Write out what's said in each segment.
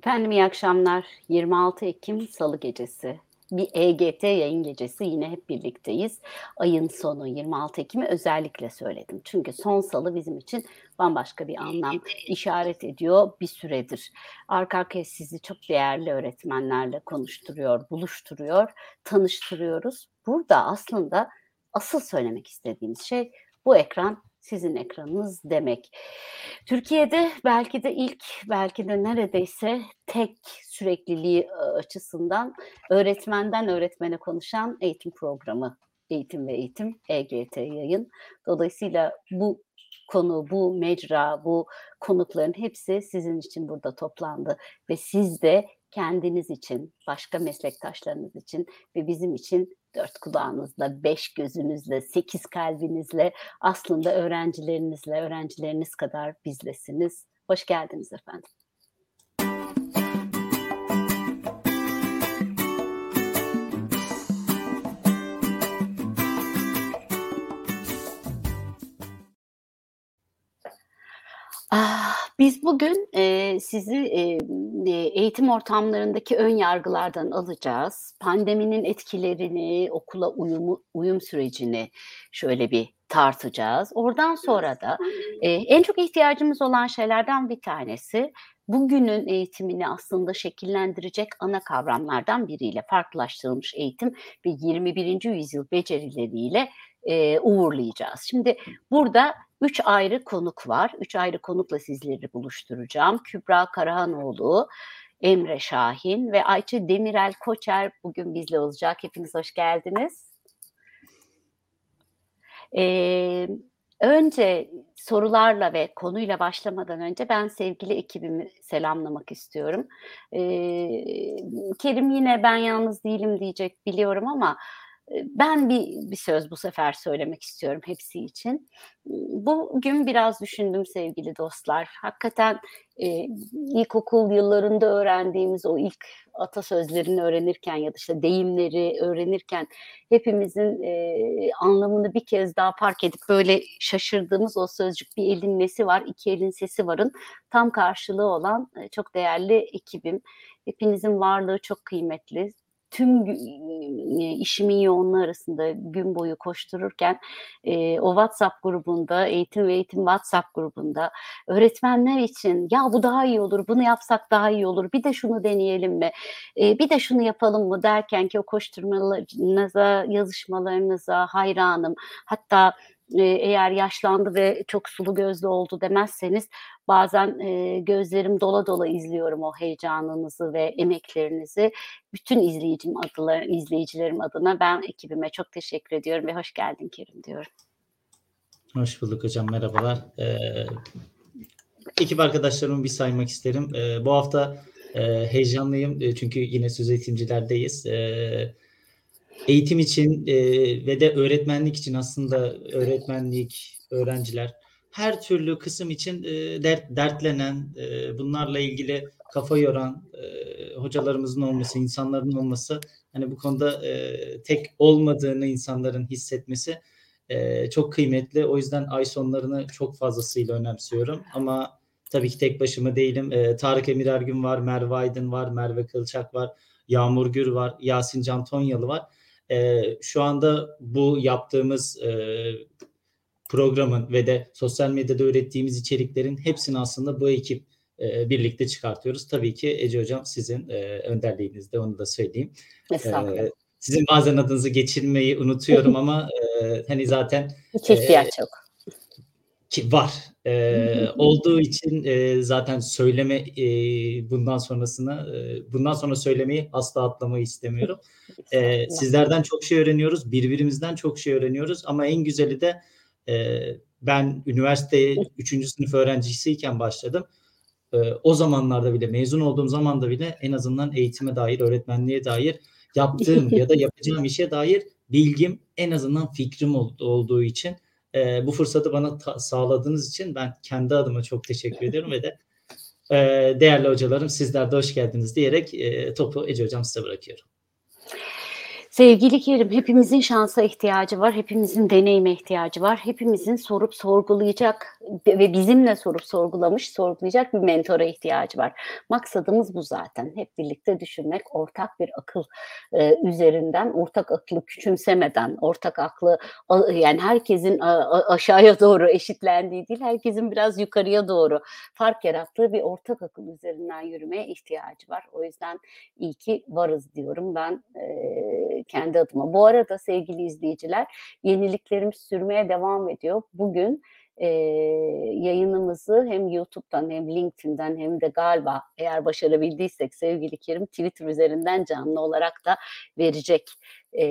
Efendim iyi akşamlar. 26 Ekim Salı gecesi. Bir EGT yayın gecesi yine hep birlikteyiz. Ayın sonu 26 Ekim'i özellikle söyledim. Çünkü son salı bizim için bambaşka bir anlam işaret ediyor bir süredir. Arka arkaya sizi çok değerli öğretmenlerle konuşturuyor, buluşturuyor, tanıştırıyoruz. Burada aslında asıl söylemek istediğimiz şey bu ekran sizin ekranınız demek. Türkiye'de belki de ilk, belki de neredeyse tek sürekliliği açısından öğretmenden öğretmene konuşan eğitim programı. Eğitim ve Eğitim EGT yayın. Dolayısıyla bu konu, bu mecra, bu konukların hepsi sizin için burada toplandı ve siz de kendiniz için, başka meslektaşlarınız için ve bizim için dört kulağınızla, beş gözünüzle, sekiz kalbinizle aslında öğrencilerinizle, öğrencileriniz kadar bizlesiniz. Hoş geldiniz efendim. Biz bugün e, sizi e, eğitim ortamlarındaki ön yargılardan alacağız. Pandeminin etkilerini, okula uyumu, uyum sürecini şöyle bir tartacağız. Oradan sonra da e, en çok ihtiyacımız olan şeylerden bir tanesi bugünün eğitimini aslında şekillendirecek ana kavramlardan biriyle farklılaştırılmış eğitim ve 21. yüzyıl becerileriyle e, uğurlayacağız. Şimdi burada üç ayrı konuk var. Üç ayrı konukla sizleri buluşturacağım. Kübra Karahanoğlu, Emre Şahin ve Ayça Demirel Koçer bugün bizle olacak. Hepiniz hoş geldiniz. Ee, önce sorularla ve konuyla başlamadan önce ben sevgili ekibimi selamlamak istiyorum. Ee, Kerim yine ben yalnız değilim diyecek biliyorum ama ben bir, bir söz bu sefer söylemek istiyorum hepsi için. Bugün biraz düşündüm sevgili dostlar. Hakikaten e, ilkokul yıllarında öğrendiğimiz o ilk atasözlerini öğrenirken ya da işte deyimleri öğrenirken hepimizin e, anlamını bir kez daha fark edip böyle şaşırdığımız o sözcük bir elin nesi var, iki elin sesi varın tam karşılığı olan çok değerli ekibim. Hepinizin varlığı çok kıymetli tüm işimin yoğunluğu arasında gün boyu koştururken e, o WhatsApp grubunda, eğitim ve eğitim WhatsApp grubunda öğretmenler için ya bu daha iyi olur, bunu yapsak daha iyi olur, bir de şunu deneyelim mi, e, bir de şunu yapalım mı derken ki o koşturmalarınıza, yazışmalarınıza hayranım. Hatta eğer yaşlandı ve çok sulu gözlü oldu demezseniz bazen e, gözlerim dola dola izliyorum o heyecanınızı ve emeklerinizi. Bütün izleyicim adına, izleyicilerim adına ben ekibime çok teşekkür ediyorum ve hoş geldin Kerim diyorum. Hoş bulduk hocam merhabalar. Ee, ekip arkadaşlarımı bir saymak isterim. Ee, bu hafta e, heyecanlıyım çünkü yine söz eğitimcilerdeyiz. Ee, eğitim için e, ve de öğretmenlik için aslında öğretmenlik, öğrenciler her türlü kısım için e, dert, dertlenen, e, bunlarla ilgili kafa yoran e, hocalarımızın olması, insanların olması, hani bu konuda e, tek olmadığını insanların hissetmesi e, çok kıymetli. O yüzden ay sonlarını çok fazlasıyla önemsiyorum. Ama tabii ki tek başıma değilim. E, Tarık Emir Ergün var, Merve Aydın var, Merve Kılçak var, Yağmur Gür var, Yasin Can Tonyalı var. E, şu anda bu yaptığımız e, programın ve de sosyal medyada ürettiğimiz içeriklerin hepsini aslında bu ekip e, birlikte çıkartıyoruz. Tabii ki Ece Hocam sizin e, önderliğinizde onu da söyleyeyim. E, sizin bazen adınızı geçirmeyi unutuyorum ama e, hani zaten hiç ihtiyaç e, yok. Ki var. E, olduğu için e, zaten söyleme e, bundan sonrasına e, bundan sonra söylemeyi asla atlamayı istemiyorum. E, sizlerden çok şey öğreniyoruz, birbirimizden çok şey öğreniyoruz ama en güzeli de e, ben üniversiteye 3. sınıf öğrencisiyken başladım. E, o zamanlarda bile mezun olduğum zamanda bile en azından eğitime dair, öğretmenliğe dair yaptığım ya da yapacağım işe dair bilgim en azından fikrim olduğu için e, bu fırsatı bana ta- sağladığınız için ben kendi adıma çok teşekkür ediyorum ve de e, değerli hocalarım sizler de hoş geldiniz diyerek e, topu Ece Hocam size bırakıyorum. Sevgili Kerim, hepimizin şansa ihtiyacı var, hepimizin deneyime ihtiyacı var, hepimizin sorup sorgulayacak ve bizimle sorup sorgulamış, sorgulayacak bir mentora ihtiyacı var. Maksadımız bu zaten. Hep birlikte düşünmek, ortak bir akıl e, üzerinden, ortak aklı küçümsemeden, ortak aklı yani herkesin aşağıya doğru eşitlendiği değil, herkesin biraz yukarıya doğru fark yarattığı bir ortak akıl üzerinden yürümeye ihtiyacı var. O yüzden iyi ki varız diyorum ben. E, kendi adıma. Bu arada sevgili izleyiciler yeniliklerimiz sürmeye devam ediyor. Bugün e, yayınımızı hem YouTube'dan hem LinkedIn'den hem de galiba eğer başarabildiysek sevgili Kerim Twitter üzerinden canlı olarak da verecek e,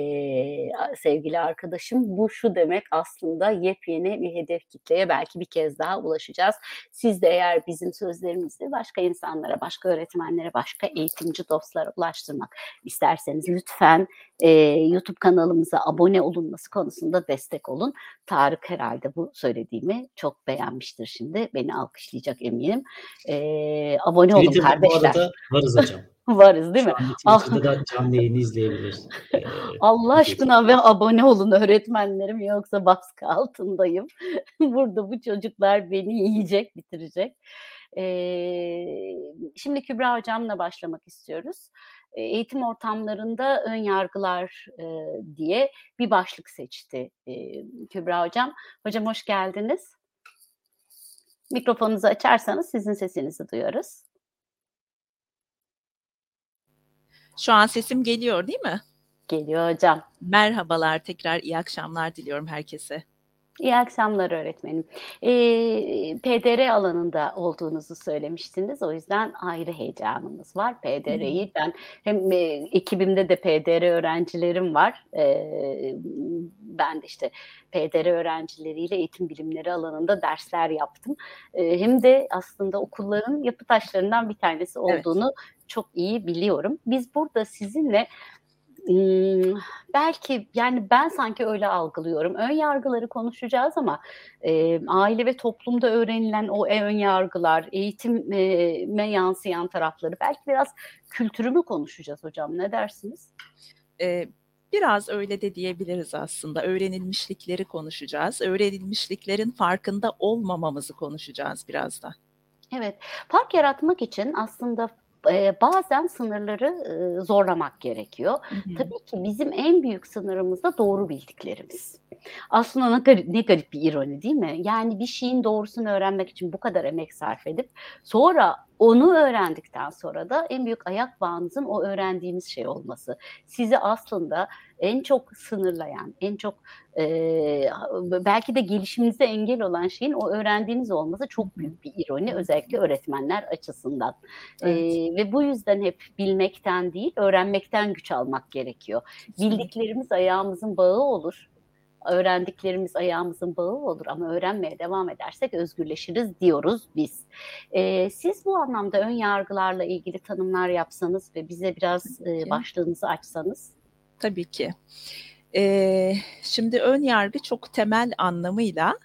sevgili arkadaşım. Bu şu demek aslında yepyeni bir hedef kitleye belki bir kez daha ulaşacağız. Siz de eğer bizim sözlerimizi başka insanlara, başka öğretmenlere, başka eğitimci dostlara ulaştırmak isterseniz lütfen e, YouTube kanalımıza abone olunması konusunda destek olun. Tarık herhalde bu söylediğimi çok beğenmiştir şimdi. Beni alkışlayacak eminim. E, abone olun Twitter'da kardeşler. bu arada varız hocam. Varız değil mi? Şu anda Twitter'da da canlı yayını izleyebiliriz. Ee, Allah aşkına ve abone olun öğretmenlerim yoksa baskı altındayım. Burada bu çocuklar beni yiyecek, bitirecek. Ee, şimdi Kübra hocamla başlamak istiyoruz. Eğitim ortamlarında ön yargılar e, diye bir başlık seçti e, Kübra hocam. Hocam hoş geldiniz. Mikrofonunuzu açarsanız sizin sesinizi duyarız. Şu an sesim geliyor değil mi? Geliyor hocam. Merhabalar, tekrar iyi akşamlar diliyorum herkese. İyi akşamlar öğretmenim. E, PDR alanında olduğunuzu söylemiştiniz. O yüzden ayrı heyecanımız var. PDR'yi ben hem e, ekibimde de PDR öğrencilerim var. E, ben de işte PDR öğrencileriyle eğitim bilimleri alanında dersler yaptım. E, hem de aslında okulların yapı taşlarından bir tanesi olduğunu evet. çok iyi biliyorum. Biz burada sizinle belki yani ben sanki öyle algılıyorum. Ön yargıları konuşacağız ama e, aile ve toplumda öğrenilen o ön yargılar, eğitime yansıyan tarafları belki biraz kültürümü konuşacağız hocam. Ne dersiniz? Ee, biraz öyle de diyebiliriz aslında. Öğrenilmişlikleri konuşacağız. Öğrenilmişliklerin farkında olmamamızı konuşacağız biraz da. Evet, fark yaratmak için aslında e, bazen sınırları e, zorlamak gerekiyor. Hı hı. Tabii ki bizim en büyük sınırımız da doğru bildiklerimiz. Aslında ne garip, ne garip bir ironi değil mi? Yani bir şeyin doğrusunu öğrenmek için bu kadar emek sarf edip sonra onu öğrendikten sonra da en büyük ayak bağınızın o öğrendiğiniz şey olması. Sizi aslında en çok sınırlayan, en çok e, belki de gelişiminize engel olan şeyin o öğrendiğiniz olması çok büyük bir ironi özellikle öğretmenler açısından. Evet. E, ve bu yüzden hep bilmekten değil öğrenmekten güç almak gerekiyor. Bildiklerimiz ayağımızın bağı olur öğrendiklerimiz ayağımızın bağı olur ama öğrenmeye devam edersek özgürleşiriz diyoruz biz. E, siz bu anlamda ön yargılarla ilgili tanımlar yapsanız ve bize biraz e, başlığınızı açsanız. Tabii ki. Ee, şimdi ön yargı çok temel anlamıyla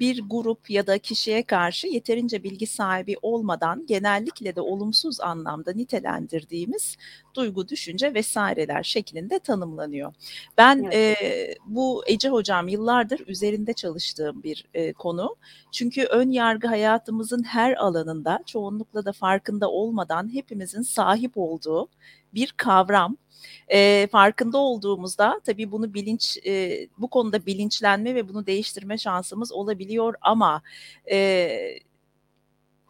bir grup ya da kişiye karşı yeterince bilgi sahibi olmadan genellikle de olumsuz anlamda nitelendirdiğimiz duygu, düşünce vesaireler şeklinde tanımlanıyor. Ben evet. e, bu Ece Hocam yıllardır üzerinde çalıştığım bir e, konu. Çünkü ön yargı hayatımızın her alanında çoğunlukla da farkında olmadan hepimizin sahip olduğu bir kavram e, farkında olduğumuzda tabii bunu bilinç e, bu konuda bilinçlenme ve bunu değiştirme şansımız olabiliyor ama e,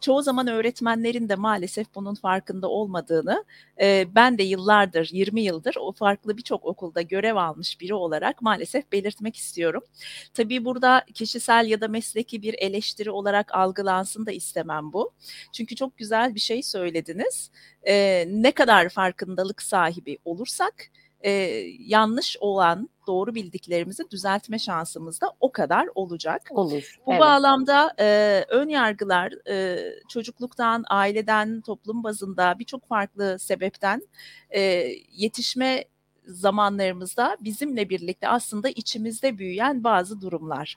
çoğu zaman öğretmenlerin de maalesef bunun farkında olmadığını e, ben de yıllardır 20 yıldır o farklı birçok okulda görev almış biri olarak maalesef belirtmek istiyorum. Tabii burada kişisel ya da mesleki bir eleştiri olarak algılansın da istemem bu. Çünkü çok güzel bir şey söylediniz. E, ne kadar farkındalık sahibi olursak e, yanlış olan doğru bildiklerimizi düzeltme şansımız da o kadar olacak. Olur. Bu evet. bağlamda e, ön yargılar e, çocukluktan, aileden, toplum bazında birçok farklı sebepten e, yetişme zamanlarımızda bizimle birlikte aslında içimizde büyüyen bazı durumlar.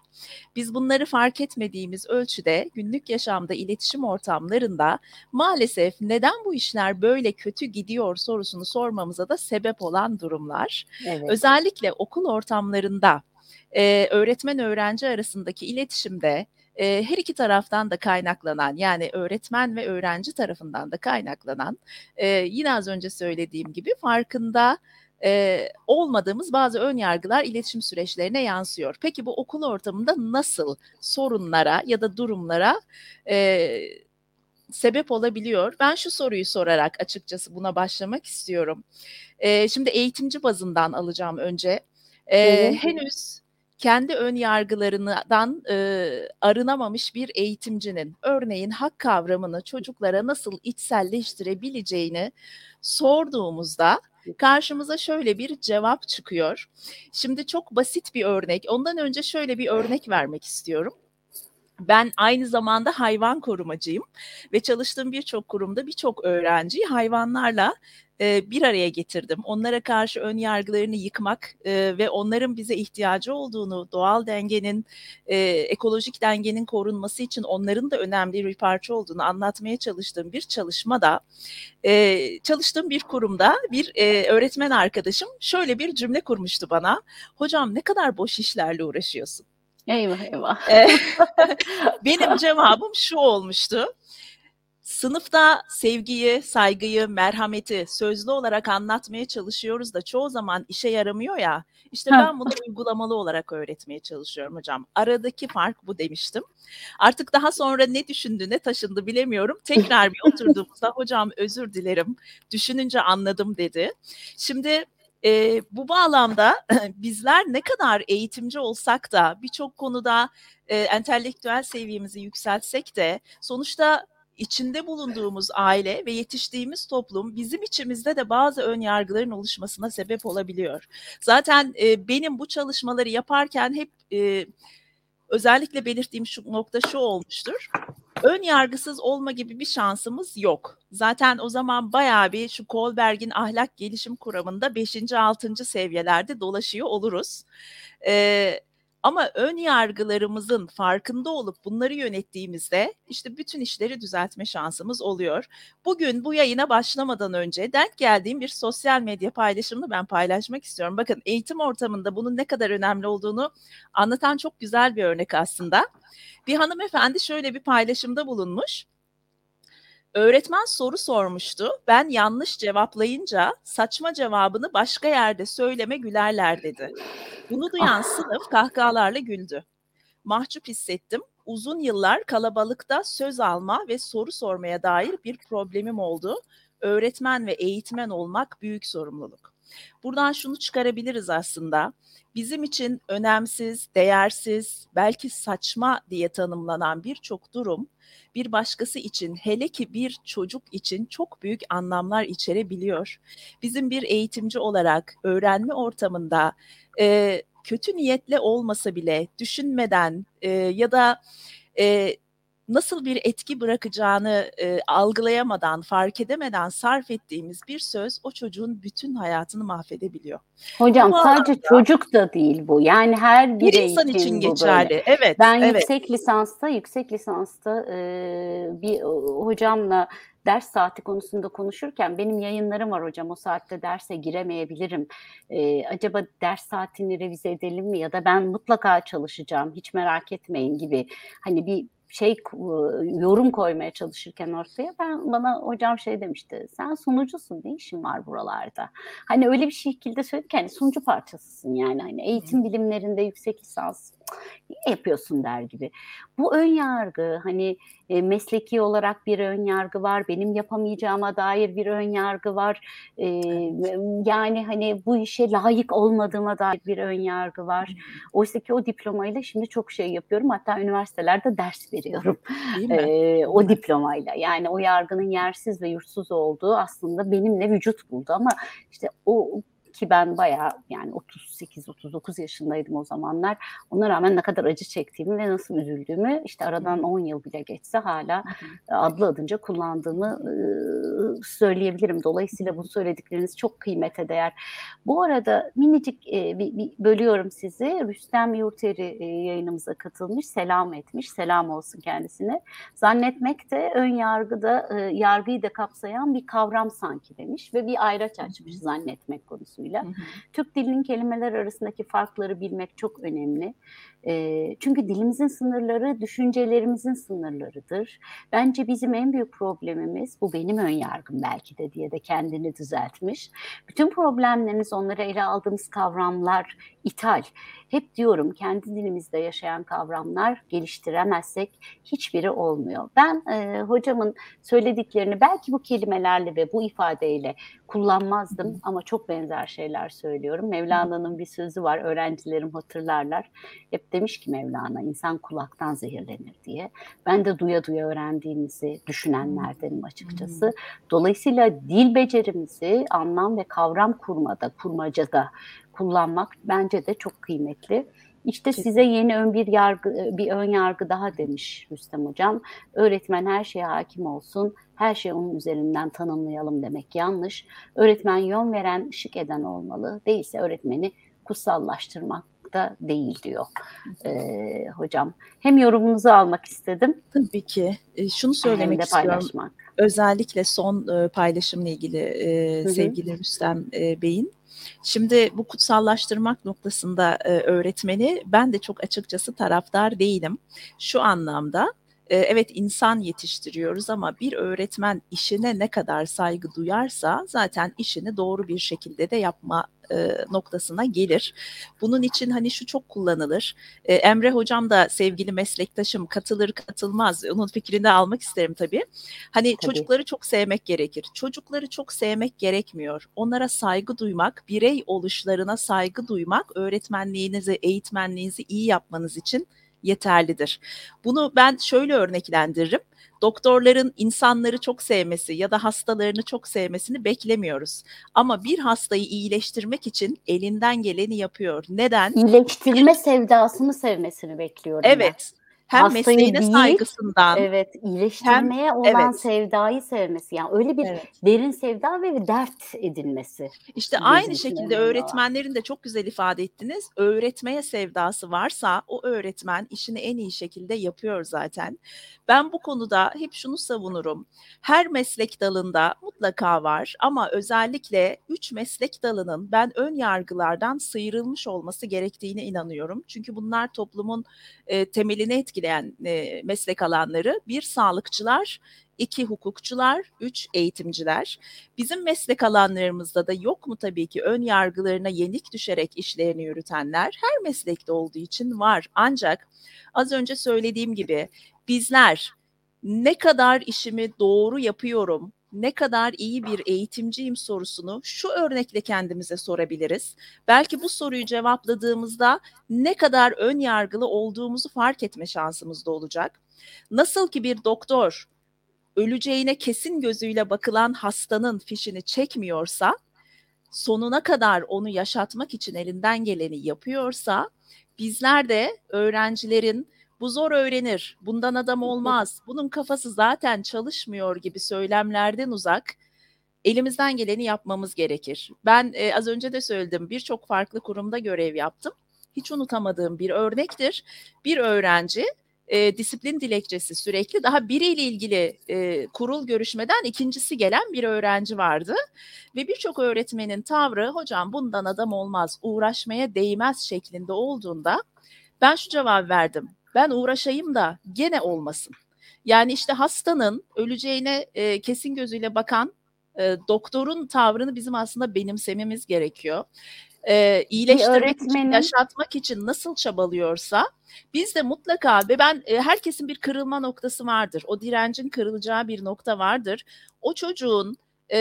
Biz bunları fark etmediğimiz ölçüde günlük yaşamda iletişim ortamlarında maalesef neden bu işler böyle kötü gidiyor sorusunu sormamıza da sebep olan durumlar. Evet. Özellikle okul ortamlarında e, öğretmen öğrenci arasındaki iletişimde e, her iki taraftan da kaynaklanan yani öğretmen ve öğrenci tarafından da kaynaklanan e, yine az önce söylediğim gibi farkında e, olmadığımız bazı ön yargılar iletişim süreçlerine yansıyor. Peki bu okul ortamında nasıl sorunlara ya da durumlara e, sebep olabiliyor? Ben şu soruyu sorarak açıkçası buna başlamak istiyorum. E, şimdi eğitimci bazından alacağım önce. E, Evet. henüz kendi ön yargılarından e, arınamamış bir eğitimcinin örneğin hak kavramını çocuklara nasıl içselleştirebileceğini sorduğumuzda karşımıza şöyle bir cevap çıkıyor. Şimdi çok basit bir örnek. Ondan önce şöyle bir örnek vermek istiyorum. Ben aynı zamanda hayvan korumacıyım ve çalıştığım birçok kurumda birçok öğrenciyi hayvanlarla e, bir araya getirdim. Onlara karşı ön yargılarını yıkmak e, ve onların bize ihtiyacı olduğunu, doğal dengenin, e, ekolojik dengenin korunması için onların da önemli bir parça olduğunu anlatmaya çalıştığım bir çalışmada, e, çalıştığım bir kurumda bir e, öğretmen arkadaşım şöyle bir cümle kurmuştu bana. Hocam ne kadar boş işlerle uğraşıyorsun? Eyvah eyvah. Benim cevabım şu olmuştu. Sınıfta sevgiyi, saygıyı, merhameti sözlü olarak anlatmaya çalışıyoruz da çoğu zaman işe yaramıyor ya. İşte ben bunu uygulamalı olarak öğretmeye çalışıyorum hocam. Aradaki fark bu demiştim. Artık daha sonra ne düşündü, ne taşındı bilemiyorum. Tekrar bir oturduğumuzda hocam özür dilerim. Düşününce anladım dedi. Şimdi e, bu bağlamda bizler ne kadar eğitimci olsak da birçok konuda e, entelektüel seviyemizi yükseltsek de sonuçta içinde bulunduğumuz aile ve yetiştiğimiz toplum bizim içimizde de bazı ön yargıların oluşmasına sebep olabiliyor. Zaten e, benim bu çalışmaları yaparken hep e, özellikle belirttiğim şu nokta şu olmuştur. Ön yargısız olma gibi bir şansımız yok. Zaten o zaman bayağı bir şu Kohlberg'in ahlak gelişim kuramında 5. 6. seviyelerde dolaşıyor oluruz. Ee, ama ön yargılarımızın farkında olup bunları yönettiğimizde işte bütün işleri düzeltme şansımız oluyor. Bugün bu yayına başlamadan önce denk geldiğim bir sosyal medya paylaşımını ben paylaşmak istiyorum. Bakın eğitim ortamında bunun ne kadar önemli olduğunu anlatan çok güzel bir örnek aslında. Bir hanımefendi şöyle bir paylaşımda bulunmuş. Öğretmen soru sormuştu. Ben yanlış cevaplayınca saçma cevabını başka yerde söyleme gülerler dedi. Bunu duyan sınıf kahkahalarla güldü. Mahcup hissettim. Uzun yıllar kalabalıkta söz alma ve soru sormaya dair bir problemim oldu. Öğretmen ve eğitmen olmak büyük sorumluluk. Buradan şunu çıkarabiliriz aslında. Bizim için önemsiz, değersiz, belki saçma diye tanımlanan birçok durum bir başkası için hele ki bir çocuk için çok büyük anlamlar içerebiliyor. Bizim bir eğitimci olarak öğrenme ortamında e, kötü niyetle olmasa bile düşünmeden e, ya da e, nasıl bir etki bırakacağını e, algılayamadan, fark edemeden sarf ettiğimiz bir söz o çocuğun bütün hayatını mahvedebiliyor. Hocam Bu sadece alanda- çocuk da değil bu. Yani her Bir birey insan için böyle. geçerli. Evet. Ben evet. yüksek lisansta, yüksek lisansta e, bir o- hocamla ders saati konusunda konuşurken benim yayınlarım var hocam o saatte derse giremeyebilirim. E, acaba ders saatini revize edelim mi ya da ben mutlaka çalışacağım hiç merak etmeyin gibi hani bir şey yorum koymaya çalışırken ortaya ben bana hocam şey demişti sen sunucusun ne işin var buralarda? Hani öyle bir şekilde söyledik hani sunucu parçasısın yani hani eğitim bilimlerinde yüksek lisans ne yapıyorsun? der gibi. Bu ön yargı hani e, mesleki olarak bir ön yargı var, benim yapamayacağıma dair bir ön yargı var. E, yani hani bu işe layık olmadığıma dair bir ön yargı var. Oysa ki o diplomayla şimdi çok şey yapıyorum. Hatta üniversitelerde ders veriyorum. E, o diplomayla. Yani o yargının yersiz ve yurtsuz olduğu aslında benimle vücut buldu ama işte o ki ben bayağı yani 38-39 yaşındaydım o zamanlar. Ona rağmen ne kadar acı çektiğimi ve nasıl üzüldüğümü işte aradan 10 yıl bile geçse hala adlı adınca kullandığımı söyleyebilirim. Dolayısıyla bu söyledikleriniz çok kıymete değer. Bu arada minicik bir, bir bölüyorum sizi. Rüstem Yurteri yayınımıza katılmış, selam etmiş. Selam olsun kendisine. Zannetmek de ön yargıda yargıyı da kapsayan bir kavram sanki demiş ve bir ayraç açmış zannetmek Hı hı. Türk dilinin kelimeler arasındaki farkları bilmek çok önemli. E, çünkü dilimizin sınırları düşüncelerimizin sınırlarıdır. Bence bizim en büyük problemimiz, bu benim ön yargım belki de diye de kendini düzeltmiş. Bütün problemlerimiz onları ele aldığımız kavramlar ithal. Hep diyorum kendi dilimizde yaşayan kavramlar geliştiremezsek hiçbiri olmuyor. Ben e, hocamın söylediklerini belki bu kelimelerle ve bu ifadeyle kullanmazdım ama çok benzer şeyler söylüyorum. Mevlana'nın bir sözü var, öğrencilerim hatırlarlar. Hep demiş ki Mevlana, insan kulaktan zehirlenir diye. Ben de duya duya öğrendiğimizi düşünenlerdenim açıkçası. Dolayısıyla dil becerimizi anlam ve kavram kurmada, kurmacada kullanmak bence de çok kıymetli. İşte size yeni ön bir yargı bir ön yargı daha demiş Rüstem hocam. Öğretmen her şeye hakim olsun. Her şeyi onun üzerinden tanımlayalım demek yanlış. Öğretmen yön veren, ışık eden olmalı. Değilse öğretmeni kutsallaştırmak da değil diyor ee, hocam. Hem yorumunuzu almak istedim. Tabii ki. E, şunu söylemek hem de istiyorum. Özellikle son e, paylaşımla ilgili e, hı hı. sevgili Rüstem e, Bey'in Şimdi bu kutsallaştırmak noktasında e, öğretmeni ben de çok açıkçası taraftar değilim. Şu anlamda evet insan yetiştiriyoruz ama bir öğretmen işine ne kadar saygı duyarsa zaten işini doğru bir şekilde de yapma noktasına gelir. Bunun için hani şu çok kullanılır. Emre hocam da sevgili meslektaşım katılır katılmaz. Onun fikrini almak isterim tabii. Hani tabii. çocukları çok sevmek gerekir. Çocukları çok sevmek gerekmiyor. Onlara saygı duymak, birey oluşlarına saygı duymak öğretmenliğinizi, eğitmenliğinizi iyi yapmanız için yeterlidir. Bunu ben şöyle örneklendiririm. Doktorların insanları çok sevmesi ya da hastalarını çok sevmesini beklemiyoruz. Ama bir hastayı iyileştirmek için elinden geleni yapıyor. Neden? İyileştirme sevdasını sevmesini bekliyorum. Evet. Ben hem Hastayı mesleğine değil, saygısından. Evet, iyileştirmeye hem, olan evet. sevdayı sevmesi. Yani öyle bir evet. derin sevda ve dert edinmesi. İşte aynı şekilde öğretmenlerin de çok güzel ifade ettiniz. Öğretmeye sevdası varsa o öğretmen işini en iyi şekilde yapıyor zaten. Ben bu konuda hep şunu savunurum. Her meslek dalında mutlaka var ama özellikle üç meslek dalının ben ön yargılardan sıyrılmış olması gerektiğine inanıyorum. Çünkü bunlar toplumun e, temelini etkileyen e, meslek alanları. Bir sağlıkçılar, iki hukukçular, üç eğitimciler. Bizim meslek alanlarımızda da yok mu tabii ki ön yargılarına yenik düşerek işlerini yürütenler? Her meslekte olduğu için var. Ancak az önce söylediğim gibi bizler ne kadar işimi doğru yapıyorum, ne kadar iyi bir eğitimciyim sorusunu şu örnekle kendimize sorabiliriz. Belki bu soruyu cevapladığımızda ne kadar ön yargılı olduğumuzu fark etme şansımız da olacak. Nasıl ki bir doktor öleceğine kesin gözüyle bakılan hastanın fişini çekmiyorsa, sonuna kadar onu yaşatmak için elinden geleni yapıyorsa, bizler de öğrencilerin bu zor öğrenir, bundan adam olmaz, bunun kafası zaten çalışmıyor gibi söylemlerden uzak elimizden geleni yapmamız gerekir. Ben e, az önce de söyledim birçok farklı kurumda görev yaptım. Hiç unutamadığım bir örnektir. Bir öğrenci e, disiplin dilekçesi sürekli daha biriyle ilgili e, kurul görüşmeden ikincisi gelen bir öğrenci vardı. Ve birçok öğretmenin tavrı hocam bundan adam olmaz, uğraşmaya değmez şeklinde olduğunda ben şu cevap verdim ben uğraşayım da gene olmasın. Yani işte hastanın öleceğine e, kesin gözüyle bakan e, doktorun tavrını bizim aslında benimsememiz gerekiyor. E, iyileştirmek için, yaşatmak için nasıl çabalıyorsa biz de mutlaka ve ben e, herkesin bir kırılma noktası vardır. O direncin kırılacağı bir nokta vardır. O çocuğun e,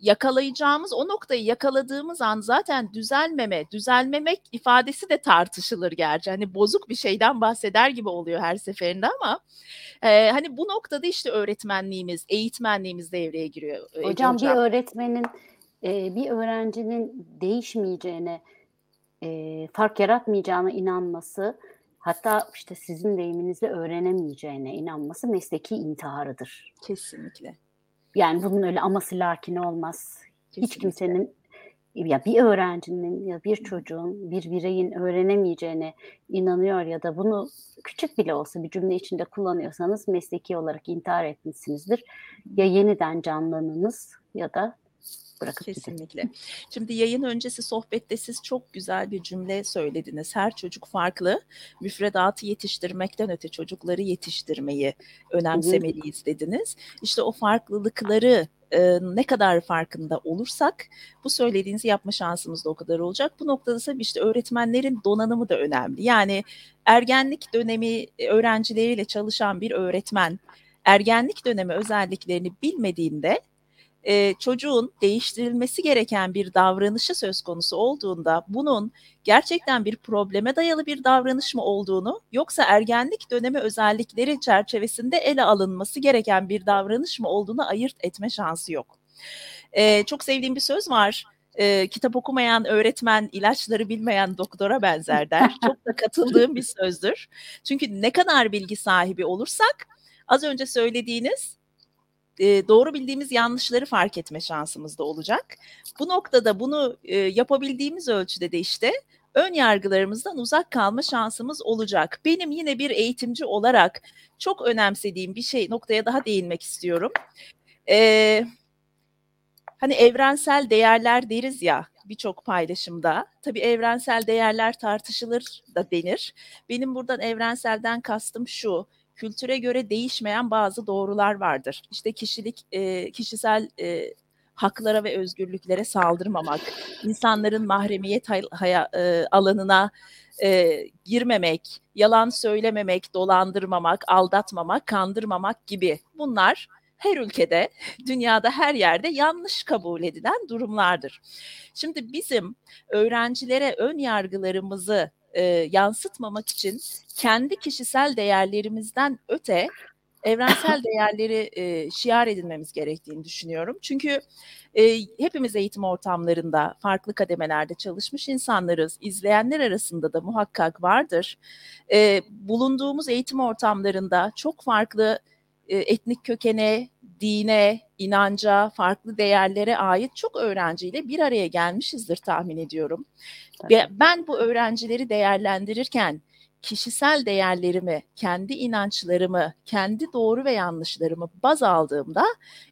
yakalayacağımız o noktayı yakaladığımız an zaten düzelmeme, düzelmemek ifadesi de tartışılır gerçi. Hani bozuk bir şeyden bahseder gibi oluyor her seferinde ama e, hani bu noktada işte öğretmenliğimiz, eğitmenliğimiz devreye giriyor. Hocam, hocam bir öğretmenin eee, bir öğrencinin değişmeyeceğine, eee, fark yaratmayacağına inanması, hatta, işte, sizin deyiminizle öğrenemeyeceğine inanması mesleki intiharıdır. Kesinlikle. Yani, bunun öyle aması lakini olmaz. Hiç Kesinlikle. kimsenin, ya, bir öğrencinin ya bir çocuğun, bir bireyin öğrenemeyeceğine inanıyor ya da bunu küçük bile olsa bir cümle içinde kullanıyorsanız mesleki olarak intihar etmişsinizdir. Ya yeniden canlanınız ya da bırakıp gidin. Kesinlikle. Şimdi yayın öncesi sohbette siz çok güzel bir cümle söylediniz. Her çocuk farklı. Müfredatı yetiştirmekten öte çocukları yetiştirmeyi önemsemeliyiz dediniz. İşte o farklılıkları e, ne kadar farkında olursak bu söylediğinizi yapma şansımız da o kadar olacak. Bu noktada tabii işte öğretmenlerin donanımı da önemli. Yani ergenlik dönemi öğrencileriyle çalışan bir öğretmen ergenlik dönemi özelliklerini bilmediğinde e, çocuğun değiştirilmesi gereken bir davranışı söz konusu olduğunda bunun gerçekten bir probleme dayalı bir davranış mı olduğunu yoksa ergenlik dönemi özellikleri çerçevesinde ele alınması gereken bir davranış mı olduğunu ayırt etme şansı yok. E, çok sevdiğim bir söz var. E, kitap okumayan öğretmen ilaçları bilmeyen doktora benzer der. Çok da katıldığım bir sözdür. Çünkü ne kadar bilgi sahibi olursak az önce söylediğiniz e, doğru bildiğimiz yanlışları fark etme şansımız da olacak. Bu noktada bunu e, yapabildiğimiz ölçüde de işte ön yargılarımızdan uzak kalma şansımız olacak. Benim yine bir eğitimci olarak çok önemsediğim bir şey noktaya daha değinmek istiyorum. Ee, hani evrensel değerler deriz ya birçok paylaşımda. Tabii evrensel değerler tartışılır da denir. Benim buradan evrenselden kastım şu kültüre göre değişmeyen bazı doğrular vardır. İşte kişilik, e, kişisel e, haklara ve özgürlüklere saldırmamak, insanların mahremiyet haya, e, alanına e, girmemek, yalan söylememek, dolandırmamak, aldatmamak, kandırmamak gibi bunlar her ülkede, dünyada her yerde yanlış kabul edilen durumlardır. Şimdi bizim öğrencilere ön yargılarımızı e, yansıtmamak için kendi kişisel değerlerimizden öte evrensel değerleri e, şiar edinmemiz gerektiğini düşünüyorum. Çünkü e, hepimiz eğitim ortamlarında farklı kademelerde çalışmış insanlarız. İzleyenler arasında da muhakkak vardır. E, bulunduğumuz eğitim ortamlarında çok farklı e, etnik kökene, dine, inanca, farklı değerlere ait çok öğrenciyle bir araya gelmişizdir tahmin ediyorum. Ve ben bu öğrencileri değerlendirirken kişisel değerlerimi, kendi inançlarımı, kendi doğru ve yanlışlarımı baz aldığımda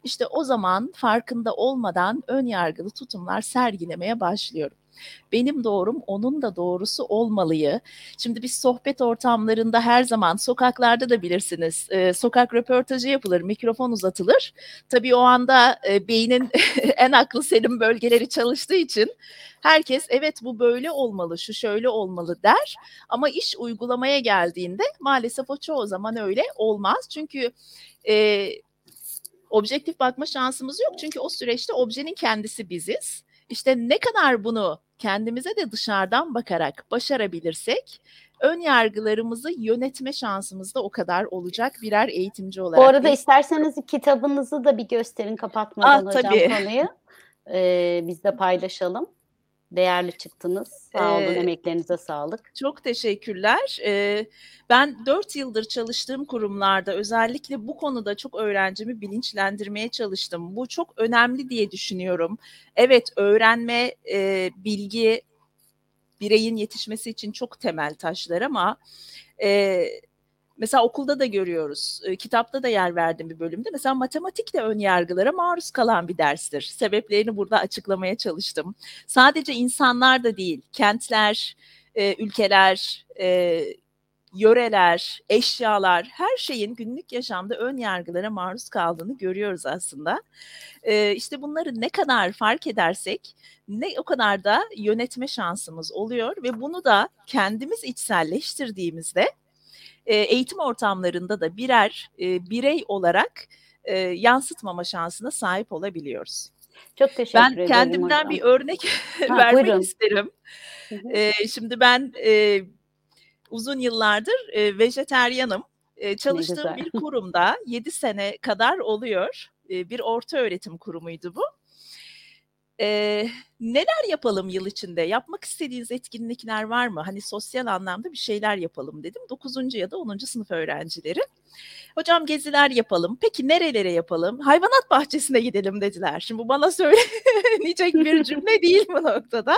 işte o zaman farkında olmadan ön yargılı tutumlar sergilemeye başlıyorum benim doğrum onun da doğrusu olmalıyı. Şimdi biz sohbet ortamlarında her zaman sokaklarda da bilirsiniz e, sokak röportajı yapılır, mikrofon uzatılır. Tabii o anda e, beynin en aklı selim bölgeleri çalıştığı için herkes evet bu böyle olmalı, şu şöyle olmalı der. Ama iş uygulamaya geldiğinde maalesef o çoğu zaman öyle olmaz. Çünkü e, objektif bakma şansımız yok. Çünkü o süreçte objenin kendisi biziz. İşte ne kadar bunu kendimize de dışarıdan bakarak başarabilirsek ön yargılarımızı yönetme şansımız da o kadar olacak birer eğitimci olarak. Bu arada isterseniz kitabınızı da bir gösterin kapatmadan ah, hocam tabii. konuyu. Ee, biz de paylaşalım. Değerli çıktınız. Sağ olun, ee, emeklerinize sağlık. Çok teşekkürler. Ee, ben dört yıldır çalıştığım kurumlarda özellikle bu konuda çok öğrencimi bilinçlendirmeye çalıştım. Bu çok önemli diye düşünüyorum. Evet, öğrenme, e, bilgi bireyin yetişmesi için çok temel taşlar ama... E, Mesela okulda da görüyoruz. E, kitapta da yer verdim bir bölümde. Mesela matematik de ön yargılara maruz kalan bir derstir. Sebeplerini burada açıklamaya çalıştım. Sadece insanlar da değil, kentler, e, ülkeler, e, yöreler, eşyalar, her şeyin günlük yaşamda ön yargılara maruz kaldığını görüyoruz aslında. E, işte bunları ne kadar fark edersek ne o kadar da yönetme şansımız oluyor ve bunu da kendimiz içselleştirdiğimizde eğitim ortamlarında da birer birey olarak yansıtmama şansına sahip olabiliyoruz. Çok teşekkür ben ederim. Ben kendimden hocam. bir örnek ha, vermek buyurun. isterim. E, şimdi ben e, uzun yıllardır e, vejeteryanım. E, çalıştığım bir kurumda 7 sene kadar oluyor. E, bir orta öğretim kurumuydu bu. Eee, neler yapalım yıl içinde? Yapmak istediğiniz etkinlikler var mı? Hani sosyal anlamda bir şeyler yapalım dedim. 9. ya da 10. sınıf öğrencileri. Hocam geziler yapalım. Peki nerelere yapalım? Hayvanat bahçesine gidelim dediler. Şimdi bu bana söylenecek bir cümle değil bu noktada.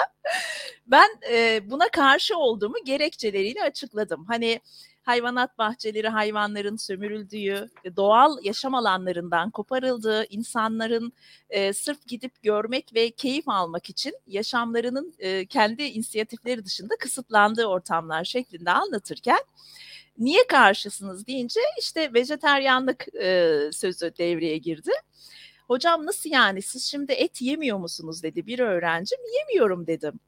Ben e, buna karşı olduğumu gerekçeleriyle açıkladım. Hani hayvanat bahçeleri hayvanların sömürüldüğü, doğal yaşam alanlarından koparıldığı, insanların e, sırf gidip görmek ve keyif almak için yaşamlarının e, kendi inisiyatifleri dışında kısıtlandığı ortamlar şeklinde anlatırken niye karşısınız deyince işte vejeteryanlık e, sözü devreye girdi. Hocam nasıl yani siz şimdi et yemiyor musunuz dedi bir öğrencim. Yemiyorum dedim.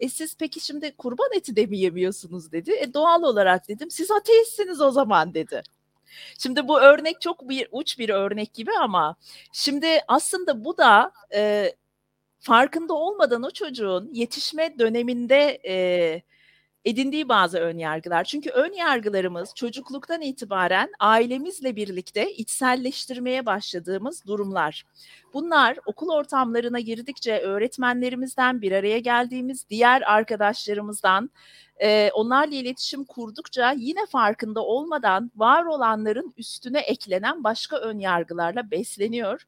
E siz peki şimdi kurban eti de mi yemiyorsunuz dedi. E doğal olarak dedim siz ateistsiniz o zaman dedi. Şimdi bu örnek çok bir uç bir örnek gibi ama şimdi aslında bu da e, farkında olmadan o çocuğun yetişme döneminde e, edindiği bazı ön yargılar. Çünkü ön yargılarımız çocukluktan itibaren ailemizle birlikte içselleştirmeye başladığımız durumlar. Bunlar okul ortamlarına girdikçe öğretmenlerimizden bir araya geldiğimiz diğer arkadaşlarımızdan e, onlarla iletişim kurdukça yine farkında olmadan var olanların üstüne eklenen başka ön yargılarla besleniyor.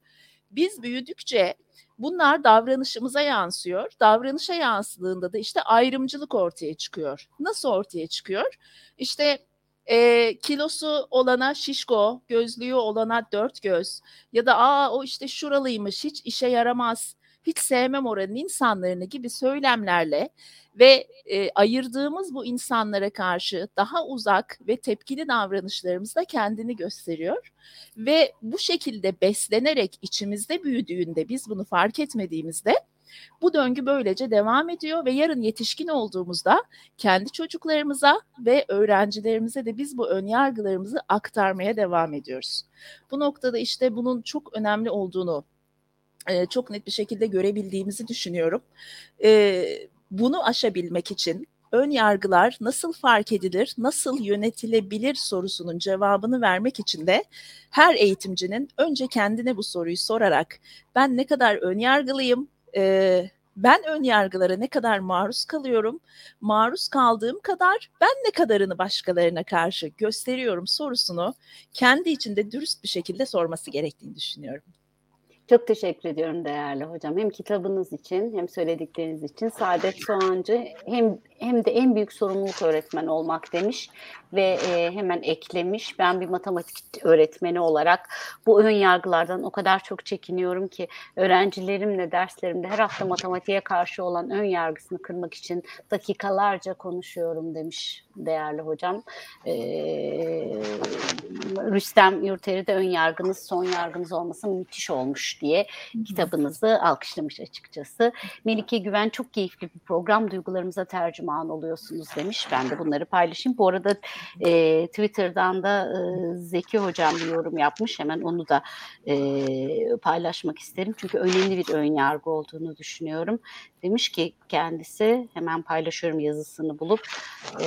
Biz büyüdükçe Bunlar davranışımıza yansıyor. Davranışa yansıdığında da işte ayrımcılık ortaya çıkıyor. Nasıl ortaya çıkıyor? İşte e, kilosu olana şişko, gözlüğü olana dört göz ya da aa o işte şuralıymış hiç işe yaramaz, hiç sevmem oranın insanlarını gibi söylemlerle ve e, ayırdığımız bu insanlara karşı daha uzak ve tepkili davranışlarımızda kendini gösteriyor. Ve bu şekilde beslenerek içimizde büyüdüğünde biz bunu fark etmediğimizde bu döngü böylece devam ediyor ve yarın yetişkin olduğumuzda kendi çocuklarımıza ve öğrencilerimize de biz bu önyargılarımızı aktarmaya devam ediyoruz. Bu noktada işte bunun çok önemli olduğunu çok net bir şekilde görebildiğimizi düşünüyorum. Bunu aşabilmek için ön yargılar nasıl fark edilir, nasıl yönetilebilir sorusunun cevabını vermek için de her eğitimcinin önce kendine bu soruyu sorarak ben ne kadar ön yargılıyım, e, ben ön yargılara ne kadar maruz kalıyorum, maruz kaldığım kadar ben ne kadarını başkalarına karşı gösteriyorum sorusunu kendi içinde dürüst bir şekilde sorması gerektiğini düşünüyorum. Çok teşekkür ediyorum değerli hocam. Hem kitabınız için hem söyledikleriniz için. Saadet Soğancı hem hem de en büyük sorumluluk öğretmen olmak demiş ve e, hemen eklemiş. Ben bir matematik öğretmeni olarak bu ön yargılardan o kadar çok çekiniyorum ki öğrencilerimle derslerimde her hafta matematiğe karşı olan ön yargısını kırmak için dakikalarca konuşuyorum demiş değerli hocam. E, Rüstem Yurteri'de ön yargınız son yargınız olması müthiş olmuş diye kitabınızı alkışlamış açıkçası. Melike Güven çok keyifli bir program duygularımıza tercüman oluyorsunuz demiş. Ben de bunları paylaşayım. Bu arada e, Twitter'dan da e, Zeki Hocam bir yorum yapmış. Hemen onu da e, paylaşmak isterim. Çünkü önemli bir ön yargı olduğunu düşünüyorum. Demiş ki kendisi hemen paylaşıyorum yazısını bulup e,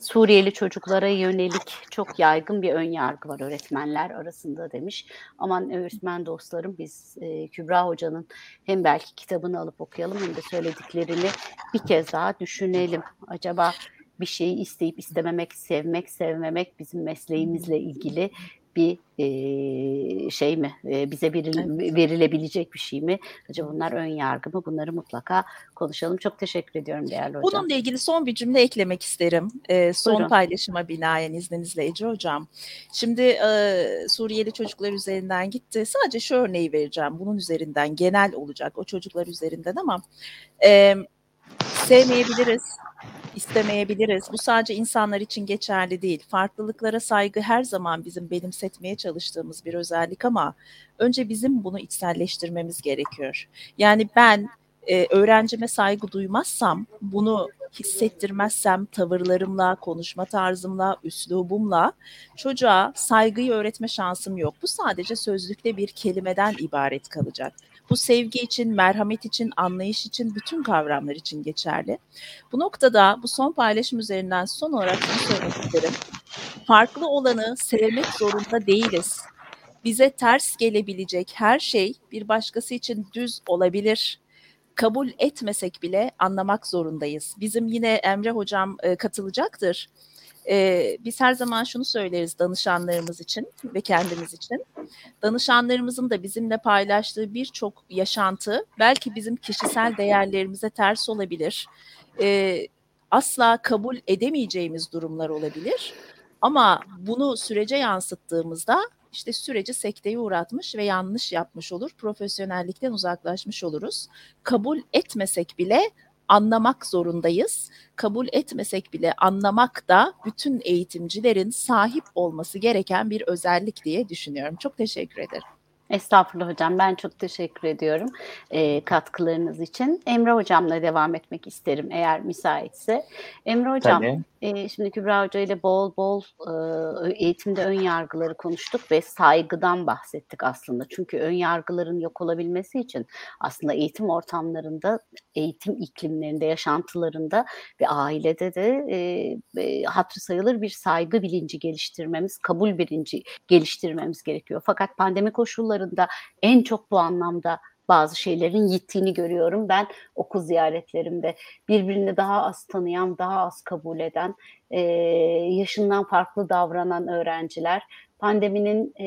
Suriyeli çocuklara yönelik çok yaygın bir ön yargı var öğretmenler arasında demiş. Aman öğretmen dostlarım biz e, Kübra Hoca'nın hem belki kitabını alıp okuyalım hem de söylediklerini bir kez daha düşünelim. Acaba bir şeyi isteyip istememek, sevmek, sevmemek bizim mesleğimizle ilgili bir e, şey mi e, bize veril, verilebilecek bir şey mi? Acaba bunlar ön yargı mı? Bunları mutlaka konuşalım. Çok teşekkür ediyorum değerli hocam. Bununla ilgili son bir cümle eklemek isterim. E, son Buyurun. paylaşıma binaen izninizle Ece hocam. Şimdi e, Suriyeli çocuklar üzerinden gitti. Sadece şu örneği vereceğim. Bunun üzerinden genel olacak o çocuklar üzerinden ama e, sevmeyebiliriz istemeyebiliriz. Bu sadece insanlar için geçerli değil. Farklılıklara saygı her zaman bizim benimsetmeye çalıştığımız bir özellik ama önce bizim bunu içselleştirmemiz gerekiyor. Yani ben e, öğrencime saygı duymazsam, bunu hissettirmezsem tavırlarımla, konuşma tarzımla, üslubumla çocuğa saygıyı öğretme şansım yok. Bu sadece sözlükte bir kelimeden ibaret kalacak. Bu sevgi için, merhamet için, anlayış için, bütün kavramlar için geçerli. Bu noktada bu son paylaşım üzerinden son olarak şunu söylemek isterim. Farklı olanı sevmek zorunda değiliz. bize ters gelebilecek her şey bir başkası için düz olabilir. Kabul etmesek bile anlamak zorundayız. Bizim yine Emre hocam e, katılacaktır. E, biz her zaman şunu söyleriz danışanlarımız için ve kendimiz için. Danışanlarımızın da bizimle paylaştığı birçok yaşantı belki bizim kişisel değerlerimize ters olabilir. E, asla kabul edemeyeceğimiz durumlar olabilir. Ama bunu sürece yansıttığımızda işte süreci sekteye uğratmış ve yanlış yapmış olur. Profesyonellikten uzaklaşmış oluruz. Kabul etmesek bile anlamak zorundayız. Kabul etmesek bile anlamak da bütün eğitimcilerin sahip olması gereken bir özellik diye düşünüyorum. Çok teşekkür ederim. Estağfurullah hocam. Ben çok teşekkür ediyorum e, katkılarınız için. Emre hocamla devam etmek isterim eğer müsaitse. Emre hocam, e, şimdi Kübra Hoca ile bol bol e, eğitimde ön yargıları konuştuk ve saygıdan bahsettik aslında. Çünkü ön yargıların yok olabilmesi için aslında eğitim ortamlarında, eğitim iklimlerinde, yaşantılarında ve ailede de e, e, hatırı sayılır bir saygı bilinci geliştirmemiz, kabul bilinci geliştirmemiz gerekiyor. Fakat pandemi koşulları koşullarında en çok bu anlamda bazı şeylerin yittiğini görüyorum. Ben okul ziyaretlerimde birbirini daha az tanıyan, daha az kabul eden, e, yaşından farklı davranan öğrenciler pandeminin e,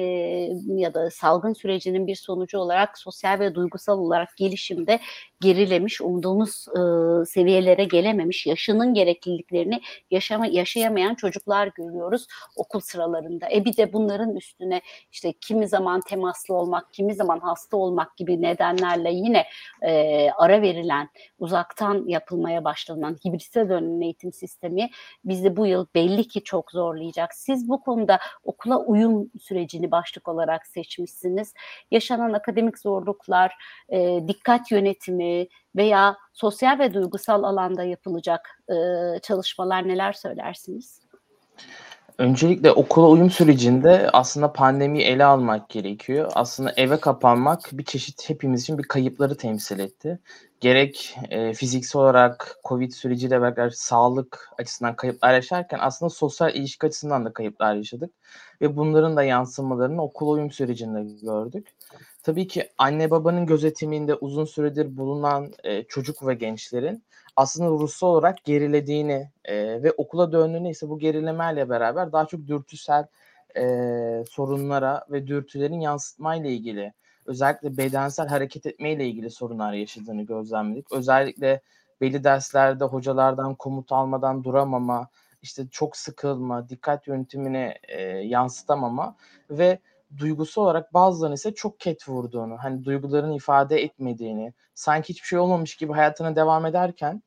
ya da salgın sürecinin bir sonucu olarak sosyal ve duygusal olarak gelişimde gerilemiş, umduğumuz e, seviyelere gelememiş, yaşının gerekliliklerini yaşama, yaşayamayan çocuklar görüyoruz okul sıralarında. E bir de bunların üstüne işte kimi zaman temaslı olmak, kimi zaman hasta olmak gibi nedenlerle yine e, ara verilen, uzaktan yapılmaya başlanan hibrite dönen eğitim sistemi bizi bu yıl belli ki çok zorlayacak. Siz bu konuda okula uyum sürecini başlık olarak seçmişsiniz. Yaşanan akademik zorluklar, e, dikkat yönetimi, veya sosyal ve duygusal alanda yapılacak e, çalışmalar neler söylersiniz? Öncelikle okula uyum sürecinde aslında pandemiyi ele almak gerekiyor. Aslında eve kapanmak bir çeşit hepimiz için bir kayıpları temsil etti. Gerek e, fiziksel olarak Covid süreciyle beraber sağlık açısından kayıplar yaşarken aslında sosyal ilişki açısından da kayıplar yaşadık. Ve bunların da yansımalarını okul uyum sürecinde gördük. Tabii ki anne babanın gözetiminde uzun süredir bulunan e, çocuk ve gençlerin aslında ruhsal olarak gerilediğini e, ve okula döndüğünde ise bu gerilemeyle beraber daha çok dürtüsel e, sorunlara ve dürtülerin yansıtmayla ilgili özellikle bedensel hareket etmeyle ilgili sorunlar yaşadığını gözlemledik. Özellikle belli derslerde hocalardan komut almadan duramama, işte çok sıkılma, dikkat yönetimini e, yansıtamama ve duygusal olarak bazılarının ise çok ket vurduğunu, hani duygularını ifade etmediğini, sanki hiçbir şey olmamış gibi hayatına devam ederken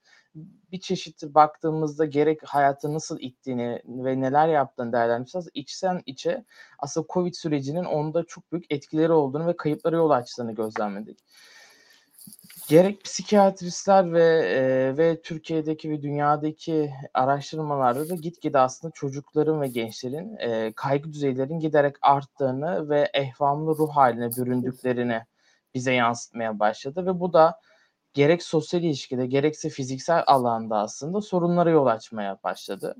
bir çeşit baktığımızda gerek hayatı nasıl ittiğini ve neler yaptığını değerlendireceğiz. İçsen içe aslında Covid sürecinin onda çok büyük etkileri olduğunu ve kayıplara yol açtığını gözlemledik gerek psikiyatristler ve e, ve Türkiye'deki ve dünyadaki araştırmalarda da gitgide aslında çocukların ve gençlerin e, kaygı düzeylerinin giderek arttığını ve ehvamlı ruh haline büründüklerini bize yansıtmaya başladı ve bu da gerek sosyal ilişkide gerekse fiziksel alanda aslında sorunlara yol açmaya başladı.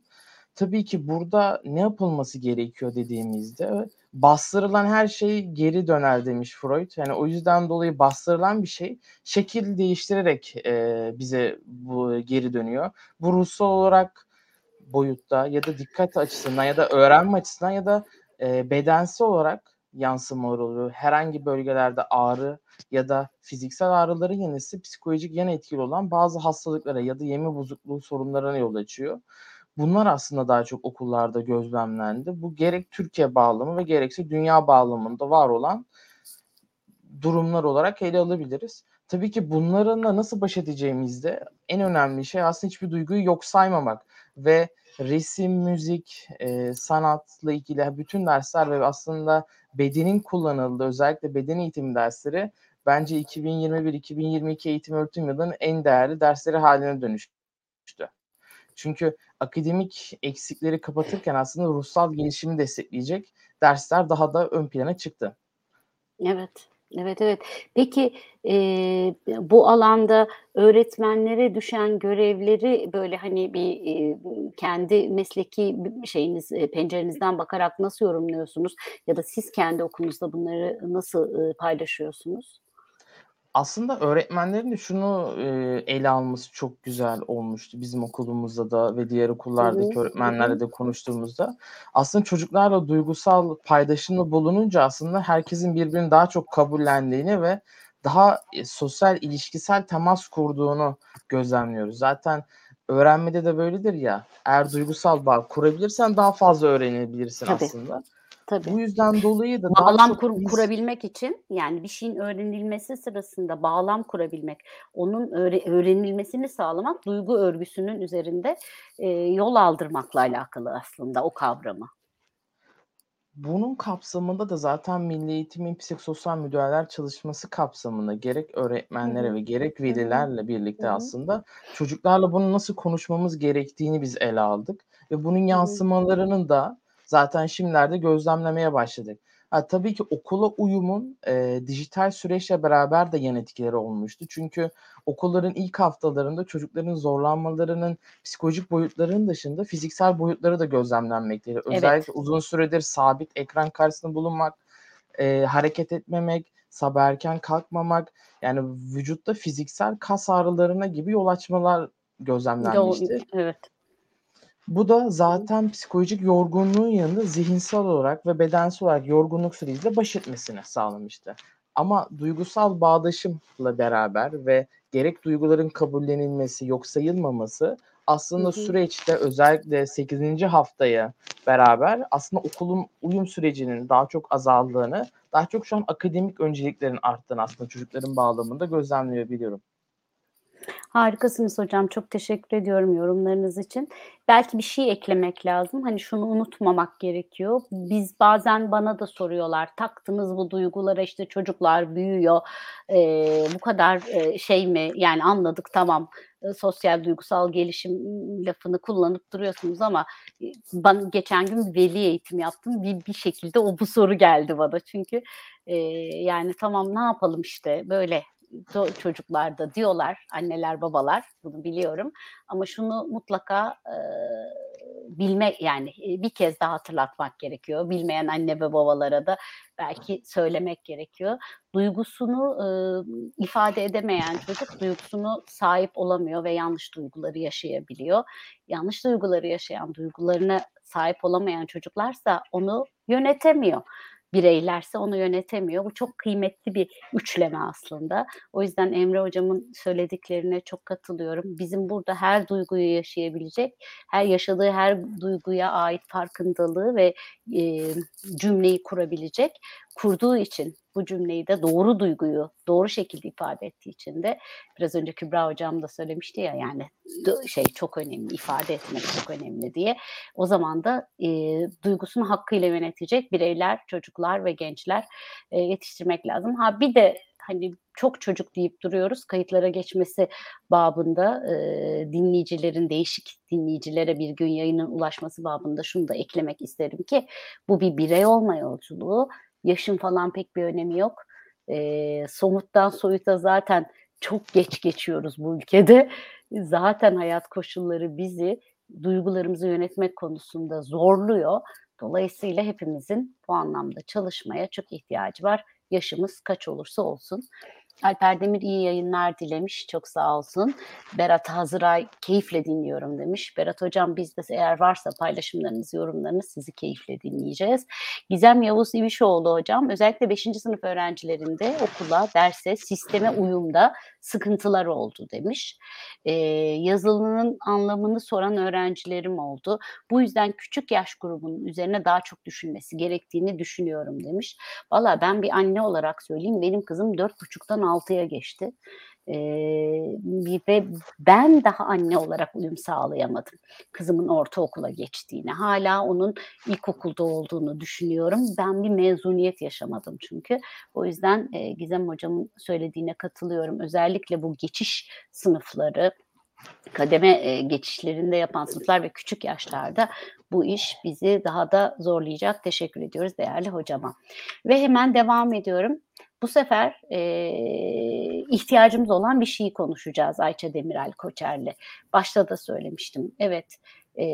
Tabii ki burada ne yapılması gerekiyor dediğimizde bastırılan her şey geri döner demiş Freud. Yani o yüzden dolayı bastırılan bir şey şekil değiştirerek e, bize bu geri dönüyor. Bu ruhsal olarak boyutta ya da dikkat açısından ya da öğrenme açısından ya da e, bedensel olarak yansımalar oluyor. Herhangi bölgelerde ağrı ya da fiziksel ağrıların yanısı psikolojik yan etkili olan bazı hastalıklara ya da yeme bozukluğu sorunlarına yol açıyor. Bunlar aslında daha çok okullarda gözlemlendi. Bu gerek Türkiye bağlamı ve gerekse dünya bağlamında var olan durumlar olarak ele alabiliriz. Tabii ki bunlarla nasıl baş edeceğimizde en önemli şey aslında hiçbir duyguyu yok saymamak ve resim, müzik, e, sanatla ilgili bütün dersler ve aslında bedenin kullanıldığı özellikle beden eğitimi dersleri bence 2021-2022 eğitim öğretim yılının en değerli dersleri haline dönüştü. Çünkü akademik eksikleri kapatırken aslında ruhsal gelişimi destekleyecek dersler daha da ön plana çıktı. Evet. Evet, evet. Peki, eee, bu alanda öğretmenlere düşen görevleri, böyle, hani, bir, eee, kendi mesleki şeyiniz, eee, pencerenizden bakarak nasıl yorumluyorsunuz ya da siz kendi okulunuzda bunları nasıl, ııı, paylaşıyorsunuz? Aslında öğretmenlerin de şunu, eee, ele alması çok güzel olmuştu bizim okulumuzda da ve diğer Hı hı. okullardaki Hı öğretmenlerle de konuştuğumuzda. Aslında çocuklarla duygusal paylaşımda bulununca aslında herkesin birbirini daha çok kabullendiğini ve daha, eee, sosyal, ilişkisel temas kurduğunu gözlemliyoruz. Zaten öğrenmede de böyledir ya, eğer duygusal bağ kurabilirsen daha fazla öğrenebilirsin Tabii. aslında. Tabii. Bu yüzden dolayı da Bağlam kur biz kurabilmek için, yani, bir şeyin öğrenilmesi sırasında bağlam kurabilmek, onun öğre öğrenilmesini sağlamak, duygu örgüsünün üzerinde, eee, yol aldırmakla alakalı aslında o kavramı. Bunun kapsamında da zaten Milli Eğitim'in psikososyal müdahaleler çalışması kapsamında gerek öğretmenlere hı. ve gerek velilerle birlikte hı. aslında çocuklarla bunu nasıl konuşmamız gerektiğini biz ele aldık ve bunun Hı hı. yansımalarını da zaten şimdilerde gözlemlemeye başladık. Ha, tabii ki okula uyumun, eee, dijital süreçle beraber de yan etkileri olmuştu. Çünkü okulların ilk haftalarında çocukların zorlanmalarının psikolojik boyutlarının dışında fiziksel boyutları da gözlemlenmekteydi. Evet. Özellikle uzun süredir sabit ekran karşısında bulunmak, eee, hareket etmemek, sabah erken kalkmamak, yani vücutta fiziksel kas ağrılarına gibi yol açmalar gözlemlenmişti. evet. Bu da Hı hı. zaten psikolojik yorgunluğun yanında zihinsel olarak ve bedensel olarak yorgunluk süreciyle baş etmesini sağlamıştı. Ama duygusal bağdaşımla beraber ve gerek duyguların kabullenilmesi, yok sayılmaması Hı aslında hı. süreçte özellikle 8. haftaya beraber aslında okulun uyum sürecinin daha çok azaldığını, daha çok şu an akademik önceliklerin arttığını aslında çocukların bağlamında gözlemleyebiliyorum. Harikasınız hocam. Çok teşekkür ediyorum yorumlarınız için. Belki bir şey eklemek lazım. Hani şunu unutmamak gerekiyor. Biz bazen bana da soruyorlar. Taktınız bu duygulara işte çocuklar büyüyor. Eee, bu kadar, eee, şey mi? Yani anladık tamam, sosyal duygusal gelişim lafını kullanıp duruyorsunuz ama, ban geçen gün veli eğitimi yaptım. Bir bir şekilde o bu soru geldi bana. Çünkü, eee, yani tamam ne yapalım işte böyle do çocuklar da diyorlar, anneler, babalar, bunu biliyorum. Ama şunu mutlaka, eee, bilme yani, eee, bir kez daha hatırlatmak gerekiyor. Bilmeyen anne ve babalara da belki söylemek gerekiyor. Duygusunu, ııı, ifade edemeyen çocuk duygusunu sahip olamıyor ve yanlış duyguları yaşayabiliyor. Yanlış duyguları yaşayan, duygularına sahip olamayan çocuklarsa onu yönetemiyor. Bireylerse onu yönetemiyor. Bu çok kıymetli bir üçleme aslında. O yüzden Emre hocamın söylediklerine çok katılıyorum. Bizim burada her duyguyu yaşayabilecek, her yaşadığı her duyguya ait farkındalığı ve, eee, cümleyi kurabilecek, kurduğu için bu cümleyi de doğru duyguyu doğru şekilde ifade ettiği için de biraz önce Kübra hocam da söylemişti ya yani şey çok önemli, ifade etmek çok önemli diye. O zaman da, eee, duygusunu hakkıyla yönetecek bireyler, çocuklar ve gençler, eee, yetiştirmek lazım. Ha bir de hani çok çocuk deyip duruyoruz. Kayıtlara geçmesi babında, eee, dinleyicilerin, değişik dinleyicilere bir gün yayının ulaşması babında şunu da eklemek isterim ki bu bir birey olma yolculuğu. Yaşın falan pek bir önemi yok. Eee, somuttan soyuta zaten çok geç geçiyoruz bu ülkede. Zaten hayat koşulları bizi duygularımızı yönetmek konusunda zorluyor. Dolayısıyla hepimizin bu anlamda çalışmaya çok ihtiyacı var. Yaşımız kaç olursa olsun. Alper Demir iyi yayınlar dilemiş. Çok sağ olsun. Berat Hazıray keyifle dinliyorum demiş. Berat hocam biz de eğer varsa paylaşımlarınız, yorumlarınız sizi keyifle dinleyeceğiz. Gizem Yavuz İvişoğlu hocam özellikle 5. sınıf öğrencilerinde okula, derse, sisteme uyumda sıkıntılar oldu demiş. Eee, yazılının anlamını soran öğrencilerim oldu. Bu yüzden küçük yaş grubunun üzerine daha çok düşünmesi gerektiğini düşünüyorum demiş. Valla ben bir anne olarak söyleyeyim benim kızım 4,5'tan 6'ya geçti. Eee, ve ben daha anne olarak uyum sağlayamadım kızımın ortaokula geçtiğine. Hâlâ onun ilkokulda olduğunu düşünüyorum. Ben bir mezuniyet yaşamadım çünkü. O yüzden, eee, Gizem hocamın söylediğine katılıyorum. Özellikle bu geçiş sınıfları, kademe, geçişlerinde yapan sınıflar ve küçük yaşlarda bu iş bizi daha da zorlayacak. Teşekkür ediyoruz değerli hocama. Ve hemen devam ediyorum. Bu sefer e, ihtiyacımız olan bir şeyi konuşacağız Ayça Demirel Koçer'le. Başta da söylemiştim. Evet, e,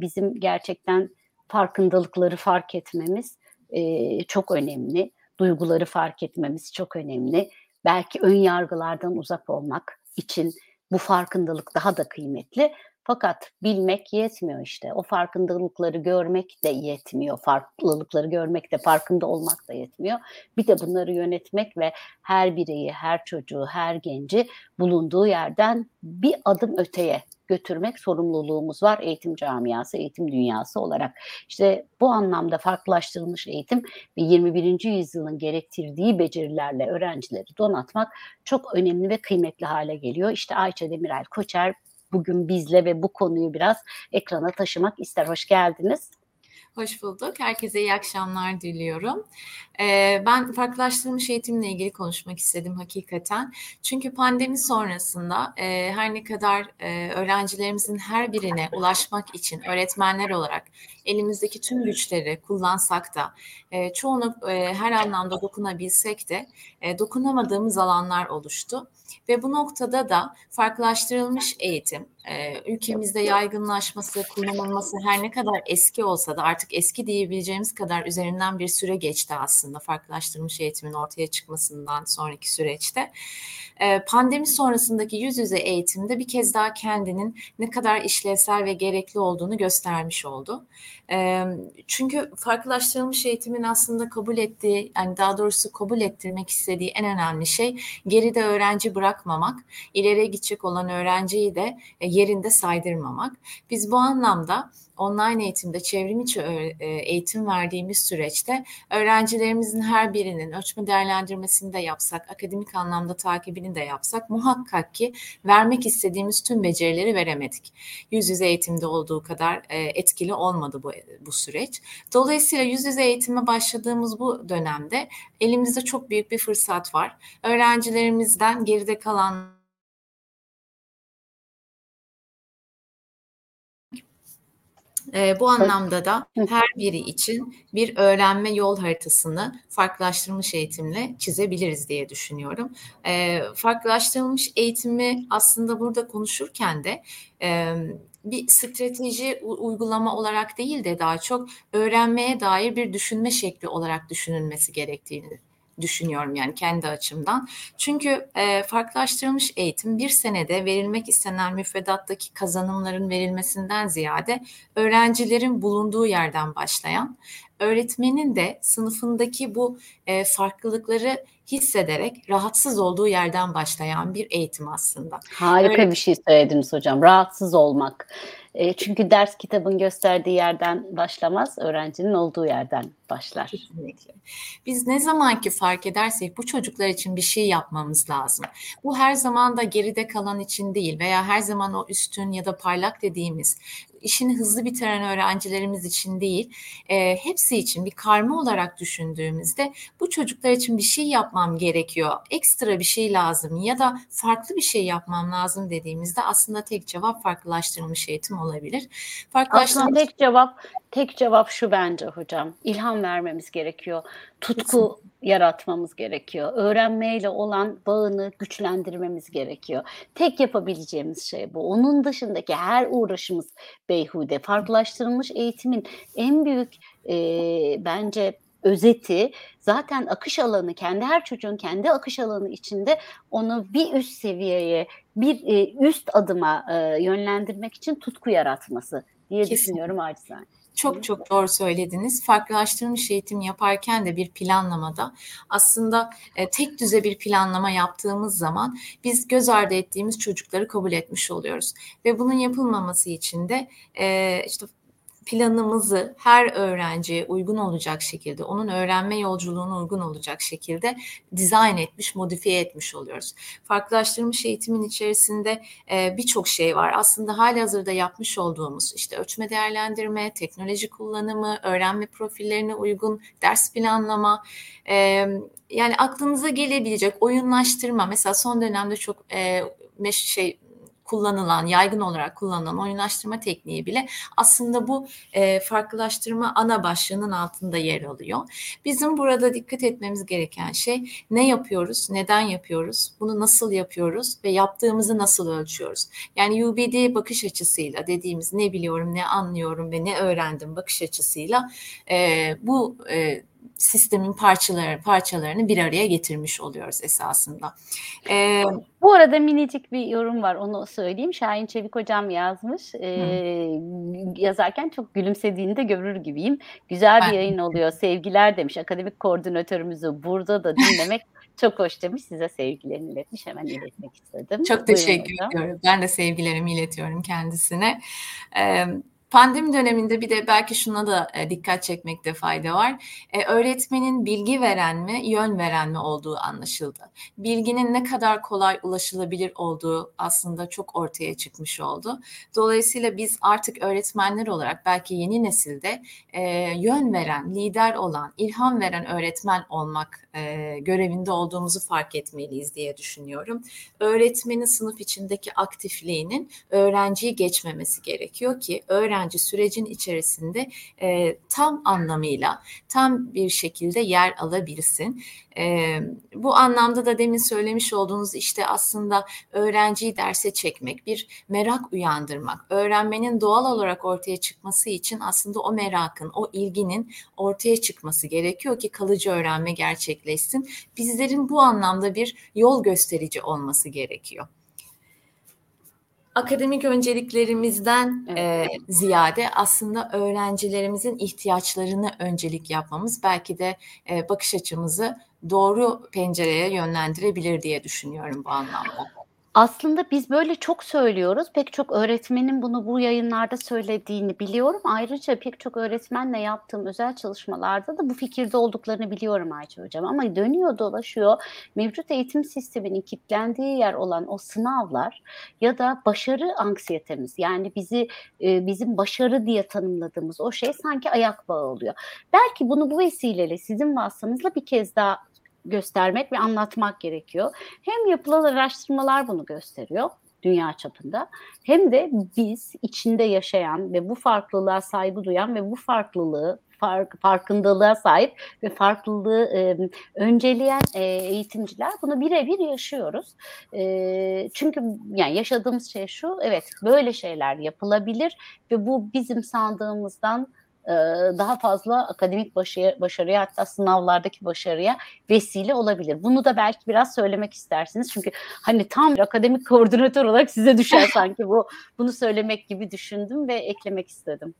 bizim gerçekten farkındalıkları fark etmemiz e, çok önemli. Duyguları fark etmemiz çok önemli. Belki ön yargılardan uzak olmak için bu farkındalık daha da kıymetli. Fakat bilmek yetmiyor işte. O farkındalıkları görmek de yetmiyor. Farklılıkları görmek de farkında olmak da yetmiyor. Bir de bunları yönetmek ve her bireyi, her çocuğu, her genci bulunduğu yerden bir adım öteye götürmek sorumluluğumuz var eğitim camiası, eğitim dünyası olarak. İşte bu anlamda farklılaştırılmış eğitim ve 21. yüzyılın gerektirdiği becerilerle öğrencileri donatmak çok önemli ve kıymetli hale geliyor. İşte Ayça Demirel Koçer bugün bizle ve bu konuyu biraz ekrana taşımak ister. Hoş geldiniz. Hoş bulduk. Herkese iyi akşamlar diliyorum. Ee, ben farklılaştırılmış eğitimle ilgili konuşmak istedim hakikaten. Çünkü pandemi sonrasında e, her ne kadar e, öğrencilerimizin her birine ulaşmak için öğretmenler olarak elimizdeki tüm güçleri kullansak da e, çoğunu e, her anlamda dokunabilsek de e, dokunamadığımız alanlar oluştu. Ve bu noktada da farklılaştırılmış eğitim, e, ülkemizde yaygınlaşması, kullanılması her ne kadar eski olsa da artık eski diyebileceğimiz kadar üzerinden bir süre geçti aslında farklılaştırılmış eğitimin ortaya çıkmasından sonraki süreçte. E, pandemi sonrasındaki yüz yüze eğitimde bir kez daha kendinin ne kadar işlevsel ve gerekli olduğunu göstermiş oldu. E, çünkü farklılaştırılmış eğitimin aslında kabul ettiği, yani daha doğrusu kabul ettirmek istediği en önemli şey geride öğrenci bırakmamak, ileriye gidecek olan öğrenciyi de yerinde saydırmamak. Biz bu anlamda online eğitimde çevrim içi eğitim verdiğimiz süreçte öğrencilerimizin her birinin ölçme değerlendirmesini de yapsak, akademik anlamda takibini de yapsak muhakkak ki vermek istediğimiz tüm becerileri veremedik. Yüz yüze eğitimde olduğu kadar etkili olmadı bu, bu süreç. Dolayısıyla yüz yüze eğitime başladığımız bu dönemde elimizde çok büyük bir fırsat var. Öğrencilerimizden geride kalan E, bu anlamda da her biri için bir öğrenme yol haritasını farklılaştırılmış eğitimle çizebiliriz diye düşünüyorum. E, farklılaştırılmış eğitimi aslında burada konuşurken de e, bir strateji uygulama olarak değil de daha çok öğrenmeye dair bir düşünme şekli olarak düşünülmesi gerektiğini düşünüyorum yani kendi açımdan. Çünkü e, farklılaştırılmış eğitim bir senede verilmek istenen müfredattaki kazanımların verilmesinden ziyade öğrencilerin bulunduğu yerden başlayan, öğretmenin de sınıfındaki bu e, farklılıkları hissederek rahatsız olduğu yerden başlayan bir eğitim aslında. Harika Öyle... bir şey söylediniz hocam. Rahatsız olmak. E, çünkü ders kitabın gösterdiği yerden başlamaz, öğrencinin olduğu yerden başlar. Biz ne zaman ki fark edersek bu çocuklar için bir şey yapmamız lazım. Bu her zaman da geride kalan için değil veya her zaman o üstün ya da parlak dediğimiz işini hızlı bitiren öğrencilerimiz için değil, e, hepsi için bir karma olarak düşündüğümüzde bu çocuklar için bir şey yapmam gerekiyor, ekstra bir şey lazım ya da farklı bir şey yapmam lazım dediğimizde aslında tek cevap farklılaştırılmış eğitim olabilir. Farklılaştırılmış... Aslında tek cevap tek cevap şu bence hocam. İlham vermemiz gerekiyor. Tutku Kesinlikle. yaratmamız gerekiyor. Öğrenmeyle olan bağını güçlendirmemiz gerekiyor. Tek yapabileceğimiz şey bu. Onun dışındaki her uğraşımız beyhude. Farklılaştırılmış eğitimin en büyük e, bence özeti zaten akış alanı kendi her çocuğun kendi akış alanı içinde onu bir üst seviyeye bir e, üst adıma e, yönlendirmek için tutku yaratması diye Kesinlikle. düşünüyorum acizane. Çok çok doğru söylediniz. Farklılaştırılmış eğitim yaparken de bir planlamada aslında e, tek düze bir planlama yaptığımız zaman biz göz ardı ettiğimiz çocukları kabul etmiş oluyoruz. Ve bunun yapılmaması için de e, işte planımızı her öğrenciye uygun olacak şekilde, onun öğrenme yolculuğuna uygun olacak şekilde dizayn etmiş, modifiye etmiş oluyoruz. Farklılaştırılmış eğitimin içerisinde e, birçok şey var. Aslında hali hazırda yapmış olduğumuz işte ölçme değerlendirme, teknoloji kullanımı, öğrenme profillerine uygun ders planlama, e, yani aklınıza gelebilecek oyunlaştırma. Mesela son dönemde çok e, şey kullanılan, yaygın olarak kullanılan oyunlaştırma tekniği bile aslında bu e, farklılaştırma ana başlığının altında yer alıyor. Bizim burada dikkat etmemiz gereken şey ne yapıyoruz, neden yapıyoruz, bunu nasıl yapıyoruz ve yaptığımızı nasıl ölçüyoruz. Yani UBD bakış açısıyla dediğimiz ne biliyorum, ne anlıyorum ve ne öğrendim bakış açısıyla e, bu e, sistemin parçaları parçalarını bir araya getirmiş oluyoruz esasında. Ee, Bu arada minicik bir yorum var onu söyleyeyim. Şahin Çevik hocam yazmış. Ee, yazarken çok gülümsediğini de görür gibiyim. Güzel bir yayın oluyor. Sevgiler demiş. Akademik koordinatörümüzü burada da dinlemek çok hoş demiş. Size sevgilerini iletmiş. Hemen iletmek istedim. Çok teşekkür Buyurun ediyorum. Hocam. Ben de sevgilerimi iletiyorum kendisine. Ee, Pandemi döneminde bir de belki şuna da e, dikkat çekmekte fayda var. E, öğretmenin bilgi veren mi, yön veren mi olduğu anlaşıldı. Bilginin ne kadar kolay ulaşılabilir olduğu aslında çok ortaya çıkmış oldu. Dolayısıyla biz artık öğretmenler olarak belki yeni nesilde e, yön veren, lider olan, ilham veren öğretmen olmak e, görevinde olduğumuzu fark etmeliyiz diye düşünüyorum. Öğretmenin sınıf içindeki aktifliğinin öğrenciyi geçmemesi gerekiyor ki öğrenci sürecin içerisinde e, tam anlamıyla, tam bir şekilde yer alabilsin. E, bu anlamda da demin söylemiş olduğunuz işte aslında öğrenciyi derse çekmek, bir merak uyandırmak, öğrenmenin doğal olarak ortaya çıkması için aslında o merakın, o ilginin ortaya çıkması gerekiyor ki kalıcı öğrenme gerçekleşsin. Bizlerin bu anlamda bir yol gösterici olması gerekiyor akademik önceliklerimizden evet. e, ziyade aslında öğrencilerimizin ihtiyaçlarını öncelik yapmamız belki de e, bakış açımızı doğru pencereye yönlendirebilir diye düşünüyorum bu anlamda. Aslında biz böyle çok söylüyoruz. Pek çok öğretmenin bunu bu yayınlarda söylediğini biliyorum. Ayrıca pek çok öğretmenle yaptığım özel çalışmalarda da bu fikirde olduklarını biliyorum Ayça Hocam. Ama dönüyor dolaşıyor. Mevcut eğitim sisteminin kilitlendiği yer olan o sınavlar ya da başarı anksiyetemiz yani bizi e, bizim başarı diye tanımladığımız o şey sanki ayak bağı oluyor. Belki bunu bu vesileyle sizin vasıtanızla bir kez daha göstermek ve anlatmak gerekiyor. Hem yapılan araştırmalar bunu gösteriyor dünya çapında hem de biz içinde yaşayan ve bu farklılığa saygı duyan ve bu farklılığı fark, farkındalığa sahip ve farklılığı e, önceleyen e, eğitimciler bunu birebir yaşıyoruz. E, çünkü yani yaşadığımız şey şu, evet böyle şeyler yapılabilir ve bu bizim sandığımızdan daha fazla akademik başarı, başarıya hatta sınavlardaki başarıya vesile olabilir. Bunu da belki biraz söylemek istersiniz. Çünkü hani tam bir akademik koordinatör olarak size düşer sanki bu bunu söylemek gibi düşündüm ve eklemek istedim.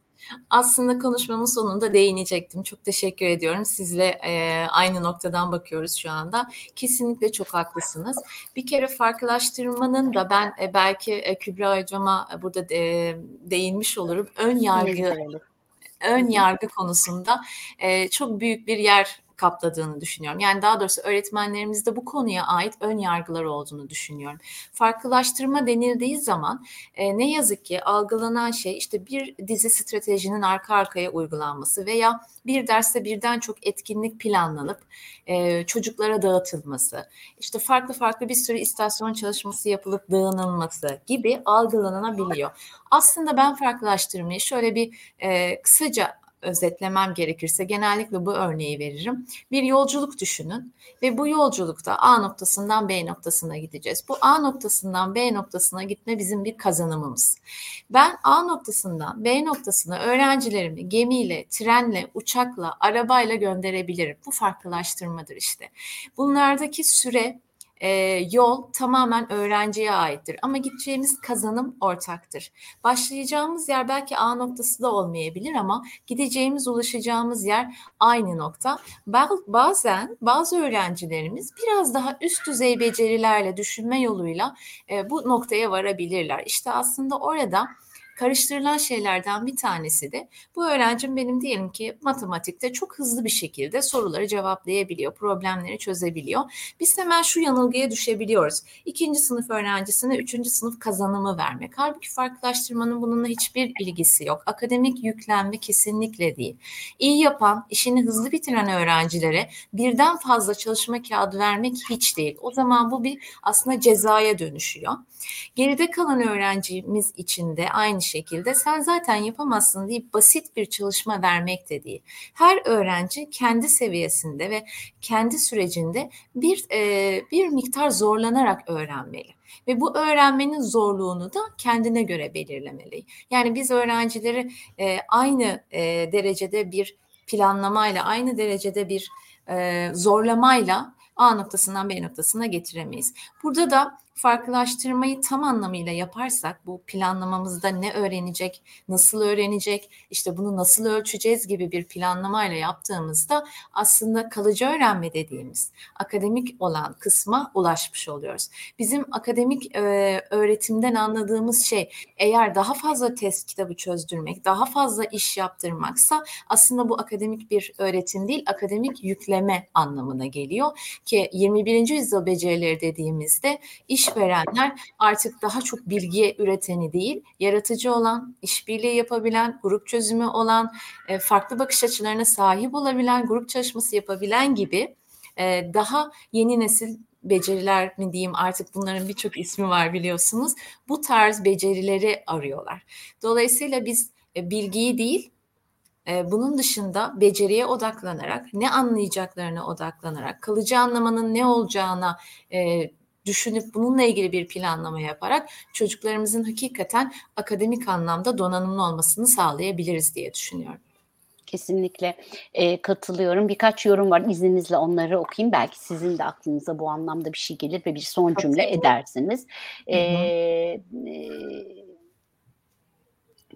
Aslında konuşmamın sonunda değinecektim. Çok teşekkür ediyorum. Sizle e, aynı noktadan bakıyoruz şu anda. Kesinlikle çok haklısınız. Bir kere farklılaştırmanın da ben e, belki e, Kübra hocama burada de, değinmiş olurum. Ön yargı ön yargı konusunda e, çok büyük bir yer kapladığını düşünüyorum. Yani daha doğrusu öğretmenlerimizde bu konuya ait ön yargılar olduğunu düşünüyorum. Farklılaştırma denildiği zaman e, ne yazık ki algılanan şey işte bir dizi stratejinin arka arkaya uygulanması veya bir derste birden çok etkinlik planlanıp e, çocuklara dağıtılması, işte farklı farklı bir sürü istasyon çalışması yapılıp dağınılması gibi algılanabiliyor. Aslında ben farklılaştırmayı şöyle bir e, kısaca özetlemem gerekirse genellikle bu örneği veririm. Bir yolculuk düşünün ve bu yolculukta A noktasından B noktasına gideceğiz. Bu A noktasından B noktasına gitme bizim bir kazanımımız. Ben A noktasından B noktasına öğrencilerimi gemiyle, trenle, uçakla, arabayla gönderebilirim. Bu farklılaştırmadır işte. Bunlardaki süre e, yol tamamen öğrenciye aittir. Ama gideceğimiz kazanım ortaktır. Başlayacağımız yer belki A noktası da olmayabilir ama gideceğimiz, ulaşacağımız yer aynı nokta. Bazen bazı öğrencilerimiz biraz daha üst düzey becerilerle düşünme yoluyla e, bu noktaya varabilirler. İşte aslında orada karıştırılan şeylerden bir tanesi de bu öğrencim benim diyelim ki matematikte çok hızlı bir şekilde soruları cevaplayabiliyor, problemleri çözebiliyor. Biz hemen şu yanılgıya düşebiliyoruz. İkinci sınıf öğrencisine üçüncü sınıf kazanımı vermek. Halbuki farklılaştırmanın bununla hiçbir ilgisi yok. Akademik yüklenme kesinlikle değil. İyi yapan, işini hızlı bitiren öğrencilere birden fazla çalışma kağıdı vermek hiç değil. O zaman bu bir aslında cezaya dönüşüyor. Geride kalan öğrencimiz için de aynı şekilde sen zaten yapamazsın deyip basit bir çalışma vermek de değil. Her öğrenci kendi seviyesinde ve kendi sürecinde bir e, bir miktar zorlanarak öğrenmeli ve bu öğrenmenin zorluğunu da kendine göre belirlemeli. Yani biz öğrencileri e, aynı e, derecede bir planlamayla, aynı derecede bir e, zorlamayla A noktasından B noktasına getiremeyiz. Burada da farklılaştırmayı tam anlamıyla yaparsak bu planlamamızda ne öğrenecek, nasıl öğrenecek, işte bunu nasıl ölçeceğiz gibi bir planlamayla yaptığımızda aslında kalıcı öğrenme dediğimiz akademik olan kısma ulaşmış oluyoruz. Bizim akademik e, öğretimden anladığımız şey eğer daha fazla test kitabı çözdürmek, daha fazla iş yaptırmaksa aslında bu akademik bir öğretim değil, akademik yükleme anlamına geliyor ki 21. yüzyıl becerileri dediğimizde iş verenler artık daha çok bilgi üreteni değil, yaratıcı olan, işbirliği yapabilen, grup çözümü olan, e, farklı bakış açılarına sahip olabilen, grup çalışması yapabilen gibi e, daha yeni nesil beceriler mi diyeyim artık bunların birçok ismi var biliyorsunuz. Bu tarz becerileri arıyorlar. Dolayısıyla biz e, bilgiyi değil bunun dışında beceriye odaklanarak, ne anlayacaklarına odaklanarak, kalıcı anlamanın ne olacağına düşünüp bununla ilgili bir planlama yaparak çocuklarımızın hakikaten akademik anlamda donanımlı olmasını sağlayabiliriz diye düşünüyorum. Kesinlikle e, katılıyorum. Birkaç yorum var. İzninizle onları okuyayım. Belki sizin de aklınıza bu anlamda bir şey gelir ve bir son cümle edersiniz. E, e,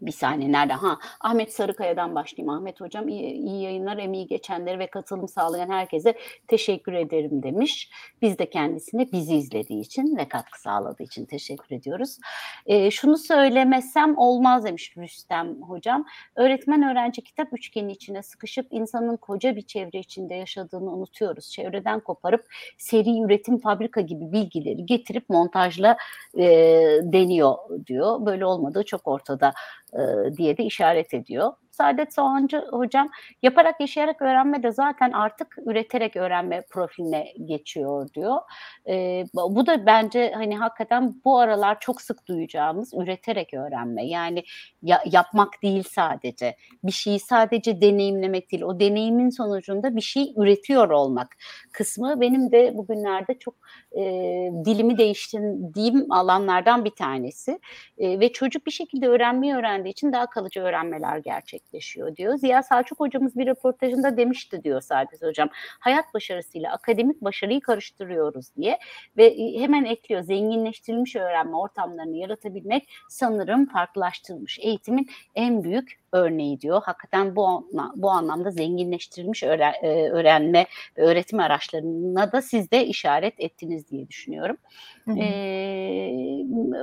bir saniye nerede? Ha Ahmet Sarıkaya'dan başlayayım. Ahmet hocam iyi, iyi yayınlar, emeği geçenleri ve katılım sağlayan herkese teşekkür ederim demiş. Biz de kendisine bizi izlediği için ve katkı sağladığı için teşekkür ediyoruz. E, şunu söylemesem olmaz demiş Rüstem hocam. Öğretmen öğrenci kitap üçgeni içine sıkışıp insanın koca bir çevre içinde yaşadığını unutuyoruz. Çevreden koparıp seri üretim fabrika gibi bilgileri getirip montajla e, deniyor diyor. Böyle olmadığı çok ortada diye de işaret ediyor. Saadet Soğancı hocam yaparak yaşayarak öğrenme de zaten artık üreterek öğrenme profiline geçiyor diyor. E, bu da bence hani hakikaten bu aralar çok sık duyacağımız üreterek öğrenme. Yani ya, yapmak değil sadece. Bir şeyi sadece deneyimlemek değil. O deneyimin sonucunda bir şey üretiyor olmak kısmı benim de bugünlerde çok e, dilimi değiştirdiğim alanlardan bir tanesi. E, ve çocuk bir şekilde öğrenmeyi öğrendiği için daha kalıcı öğrenmeler gerçek gerçekleşiyor diyor. Ziya Selçuk hocamız bir röportajında demişti diyor Saadet hocam. Hayat başarısıyla akademik başarıyı karıştırıyoruz diye ve hemen ekliyor zenginleştirilmiş öğrenme ortamlarını yaratabilmek sanırım farklılaştırılmış eğitimin en büyük örneği diyor. Hakikaten bu bu anlamda zenginleştirilmiş öğren, e, öğrenme ve öğretim araçlarına da siz de işaret ettiniz diye düşünüyorum. Hı hı. Ee,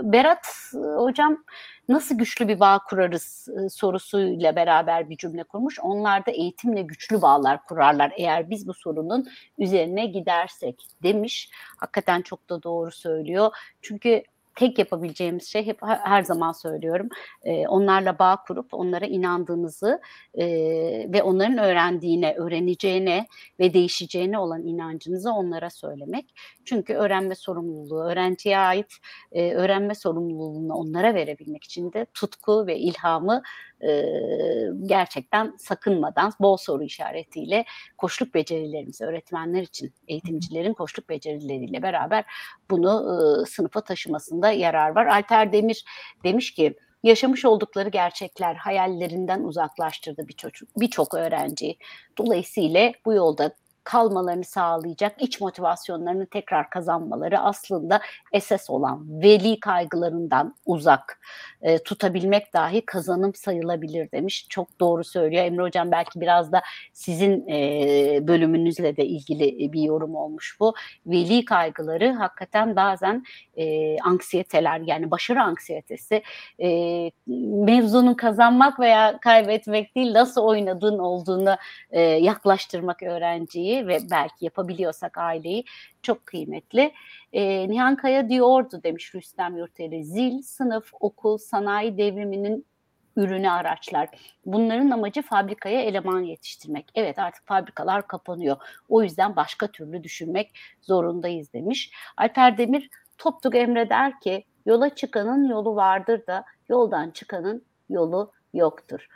Berat hocam nasıl güçlü bir bağ kurarız e, sorusuyla beraber bir cümle kurmuş. Onlar da eğitimle güçlü bağlar kurarlar eğer biz bu sorunun üzerine gidersek demiş. Hakikaten çok da doğru söylüyor. Çünkü tek yapabileceğimiz şey hep her zaman söylüyorum e, onlarla bağ kurup onlara inandığımızı e, ve onların öğrendiğine, öğreneceğine ve değişeceğine olan inancınızı onlara söylemek. Çünkü öğrenme sorumluluğu, öğrenciye ait e, öğrenme sorumluluğunu onlara verebilmek için de tutku ve ilhamı e, gerçekten sakınmadan bol soru işaretiyle koşluk becerilerimizi öğretmenler için eğitimcilerin koşluk becerileriyle beraber bunu e, sınıfa taşımasında yarar var. Alter Demir demiş ki yaşamış oldukları gerçekler hayallerinden uzaklaştırdı birçok birçok öğrenciyi. Dolayısıyla bu yolda kalmalarını sağlayacak, iç motivasyonlarını tekrar kazanmaları aslında esas olan veli kaygılarından uzak e, tutabilmek dahi kazanım sayılabilir demiş. Çok doğru söylüyor. Emre Hocam belki biraz da sizin e, bölümünüzle de ilgili bir yorum olmuş bu. Veli kaygıları hakikaten bazen e, anksiyeteler yani başarı anksiyetesi e, mevzunun kazanmak veya kaybetmek değil nasıl oynadığın olduğunu e, yaklaştırmak öğrenciyi ve belki yapabiliyorsak aileyi çok kıymetli. E, Nihan Kaya diyordu demiş Rüstem Yurteli. Zil, sınıf, okul, sanayi devriminin ürünü araçlar. Bunların amacı fabrikaya eleman yetiştirmek. Evet artık fabrikalar kapanıyor. O yüzden başka türlü düşünmek zorundayız demiş. Alper Demir Toptuk Emre der ki yola çıkanın yolu vardır da yoldan çıkanın yolu yoktur.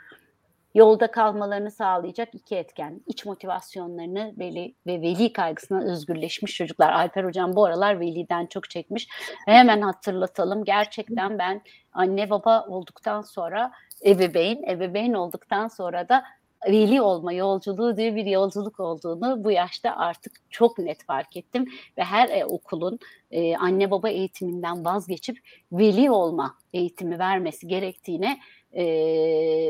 Yolda kalmalarını sağlayacak iki etken. iç motivasyonlarını veli ve veli kaygısına özgürleşmiş çocuklar. Alper Hocam bu aralar veliden çok çekmiş. Hemen hatırlatalım. Gerçekten ben anne baba olduktan sonra ebeveyn, ebeveyn olduktan sonra da veli olma yolculuğu diye bir yolculuk olduğunu bu yaşta artık çok net fark ettim ve her e, okulun e, anne baba eğitiminden vazgeçip veli olma eğitimi vermesi gerektiğine e,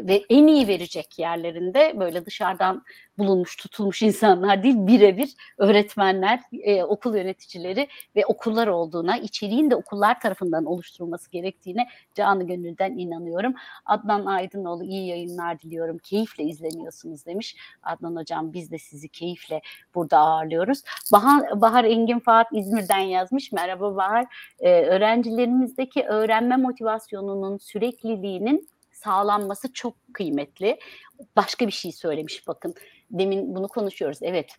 ve en iyi verecek yerlerinde böyle dışarıdan bulunmuş tutulmuş insanlar değil birebir öğretmenler, e, okul yöneticileri ve okullar olduğuna, içeriğin de okullar tarafından oluşturulması gerektiğine canı gönülden inanıyorum. Adnan Aydınoğlu iyi yayınlar diliyorum. Keyifle izleniyorsunuz demiş. Adnan Hocam biz de sizi keyifle burada ağırlıyoruz. Bahar, Bahar Engin Fuat İzmir'den yazmış. Merhaba Bahar. Ee, öğrencilerimizdeki öğrenme motivasyonunun sürekliliğinin sağlanması çok kıymetli. Başka bir şey söylemiş bakın. Demin bunu konuşuyoruz. Evet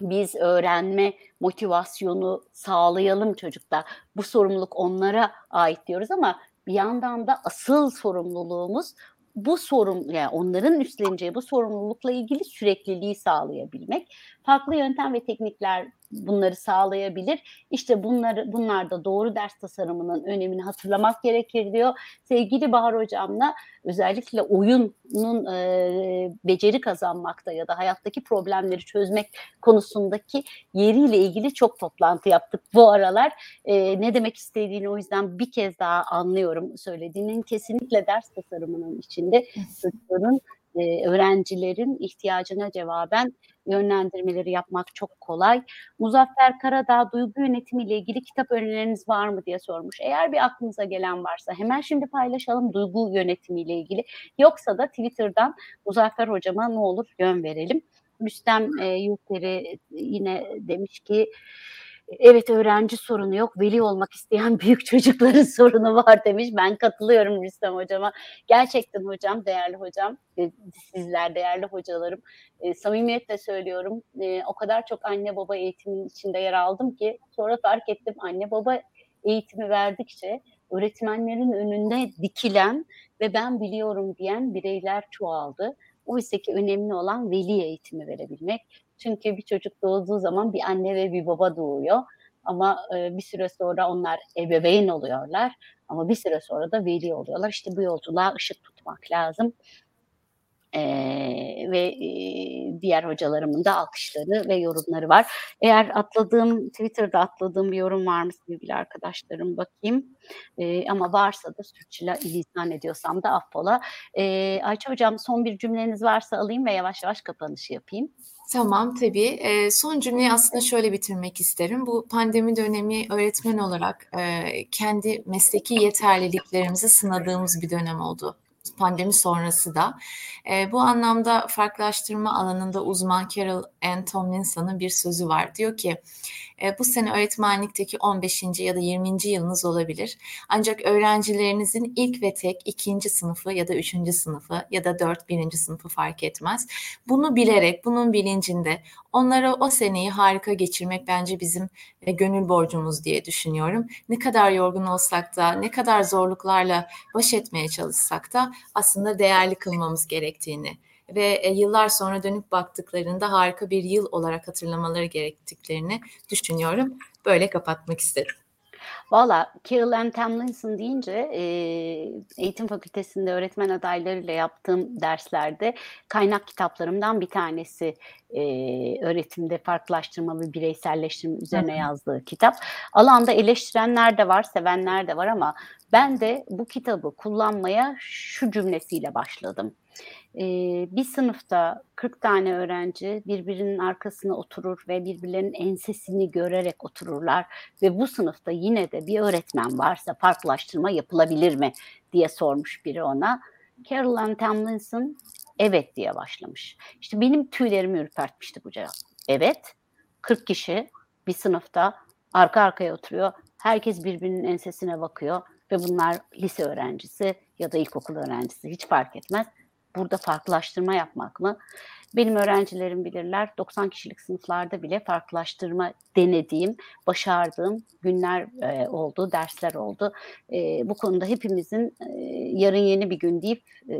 biz öğrenme motivasyonu sağlayalım çocuklar. Bu sorumluluk onlara ait diyoruz ama bir yandan da asıl sorumluluğumuz bu sorun yani onların üstleneceği bu sorumlulukla ilgili sürekliliği sağlayabilmek. Farklı yöntem ve teknikler bunları sağlayabilir. İşte bunları bunlarda doğru ders tasarımının önemini hatırlamak gerekir diyor. Sevgili Bahar hocamla özellikle oyunun e, beceri kazanmakta ya da hayattaki problemleri çözmek konusundaki yeriyle ilgili çok toplantı yaptık bu aralar. E, ne demek istediğini o yüzden bir kez daha anlıyorum söylediğinin kesinlikle ders tasarımının içinde çocukların e, öğrencilerin ihtiyacına cevaben yönlendirmeleri yapmak çok kolay. Muzaffer Karadağ duygu yönetimi ile ilgili kitap önerileriniz var mı diye sormuş. Eğer bir aklınıza gelen varsa hemen şimdi paylaşalım duygu yönetimi ile ilgili. Yoksa da Twitter'dan Muzaffer hocama ne olur yön verelim. Rüstem e, Yurteri yine demiş ki evet öğrenci sorunu yok, veli olmak isteyen büyük çocukların sorunu var demiş. Ben katılıyorum Rüstem hocama. Gerçekten hocam, değerli hocam, e, sizler değerli hocalarım, e, samimiyetle söylüyorum. E, o kadar çok anne baba eğitiminin içinde yer aldım ki sonra fark ettim anne baba eğitimi verdikçe öğretmenlerin önünde dikilen ve ben biliyorum diyen bireyler çoğaldı. Oysa ki önemli olan veli eğitimi verebilmek. Çünkü bir çocuk doğduğu zaman bir anne ve bir baba doğuyor. Ama e, bir süre sonra onlar ebeveyn oluyorlar. Ama bir süre sonra da veli oluyorlar. İşte bu yolculuğa ışık tutmak lazım. Ee, ve e, diğer hocalarımın da alkışları ve yorumları var. Eğer atladığım, Twitter'da atladığım bir yorum var mı sevgili arkadaşlarım bakayım. Ee, ama varsa da sürçüle lisan ediyorsam da affola. Ee, Ayça Hocam son bir cümleniz varsa alayım ve yavaş yavaş kapanışı yapayım. Tamam tabii. E, son cümleyi aslında şöyle bitirmek isterim. Bu pandemi dönemi öğretmen olarak e, kendi mesleki yeterliliklerimizi sınadığımız bir dönem oldu pandemi sonrası da. E, bu anlamda farklılaştırma alanında uzman Carol Ann Tomlinson'ın bir sözü var. Diyor ki bu sene öğretmenlikteki 15. ya da 20. yılınız olabilir. Ancak öğrencilerinizin ilk ve tek ikinci sınıfı ya da üçüncü sınıfı ya da dört birinci sınıfı fark etmez. Bunu bilerek, bunun bilincinde onlara o seneyi harika geçirmek bence bizim e, gönül borcumuz diye düşünüyorum. Ne kadar yorgun olsak da, ne kadar zorluklarla baş etmeye çalışsak da aslında değerli kılmamız gerektiğini ve e, yıllar sonra dönüp baktıklarında harika bir yıl olarak hatırlamaları gerektiklerini düşünüyorum. Böyle kapatmak isterim. Valla Carol Ann Tomlinson deyince e, eğitim fakültesinde öğretmen adaylarıyla yaptığım derslerde kaynak kitaplarımdan bir tanesi e, öğretimde farklılaştırma ve bireyselleştirme üzerine yazdığı kitap. Alanda eleştirenler de var, sevenler de var ama ben de bu kitabı kullanmaya şu cümlesiyle başladım. Ee, bir sınıfta 40 tane öğrenci birbirinin arkasına oturur ve birbirlerinin ensesini görerek otururlar ve bu sınıfta yine de bir öğretmen varsa farklılaştırma yapılabilir mi diye sormuş biri ona. Carol Ann Tomlinson evet diye başlamış. İşte benim tüylerimi ürpertmişti bu cevap. Evet, 40 kişi bir sınıfta arka arkaya oturuyor. Herkes birbirinin ensesine bakıyor ve bunlar lise öğrencisi ya da ilkokul öğrencisi hiç fark etmez. Burada farklılaştırma yapmak mı? Benim öğrencilerim bilirler 90 kişilik sınıflarda bile farklılaştırma denediğim, başardığım günler e, oldu, dersler oldu. E, bu konuda hepimizin e, yarın yeni bir gün deyip e,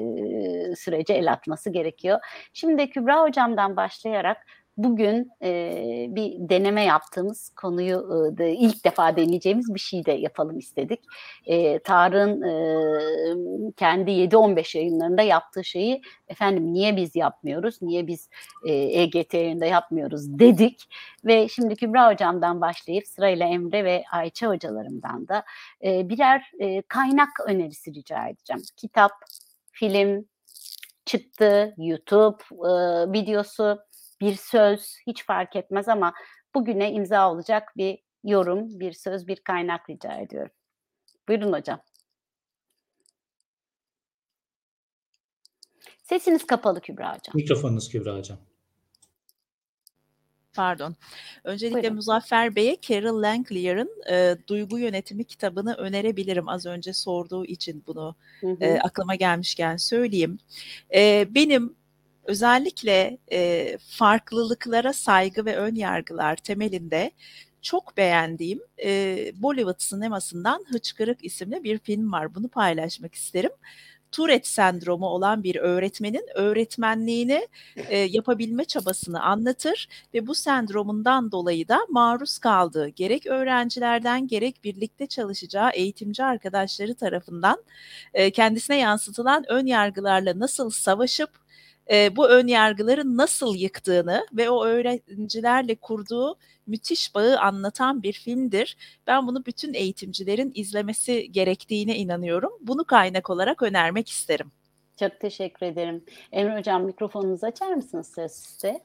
sürece el atması gerekiyor. Şimdi Kübra Hocam'dan başlayarak bugün e, bir deneme yaptığımız konuyu e, ilk defa deneyeceğimiz bir şey de yapalım istedik. E, Tarık'ın e, kendi 7-15 yayınlarında yaptığı şeyi efendim niye biz yapmıyoruz, niye biz e, EGT yayında yapmıyoruz dedik. Ve şimdi Kübra Hocam'dan başlayıp sırayla Emre ve Ayça hocalarımdan da e, birer e, kaynak önerisi rica edeceğim. Kitap, film, çıktı, YouTube e, videosu, bir söz hiç fark etmez ama bugüne imza olacak bir yorum, bir söz, bir kaynak rica ediyorum. Buyurun hocam. Sesiniz kapalı Kübra hocam. Mikrofonunuz Kübra hocam. Pardon. Öncelikle Buyurun. Muzaffer Bey'e Carol Langclear'ın e, Duygu Yönetimi kitabını önerebilirim. Az önce sorduğu için bunu Hı hı. e, aklıma gelmişken söyleyeyim. E, benim özellikle e, farklılıklara saygı ve ön yargılar temelinde çok beğendiğim e, Bollywood sinemasından Hıçkırık isimli bir film var. Bunu paylaşmak isterim. Tourette sendromu olan bir öğretmenin öğretmenliğini e, yapabilme çabasını anlatır ve bu sendromundan dolayı da maruz kaldığı gerek öğrencilerden gerek birlikte çalışacağı eğitimci arkadaşları tarafından e, kendisine yansıtılan ön yargılarla nasıl savaşıp e, bu ön yargıları nasıl yıktığını ve o öğrencilerle kurduğu müthiş bağı anlatan bir filmdir. Ben bunu bütün eğitimcilerin izlemesi gerektiğine inanıyorum. Bunu kaynak olarak önermek isterim. Çok teşekkür ederim. Emre hocam mikrofonunuzu açar mısınız söz sizde?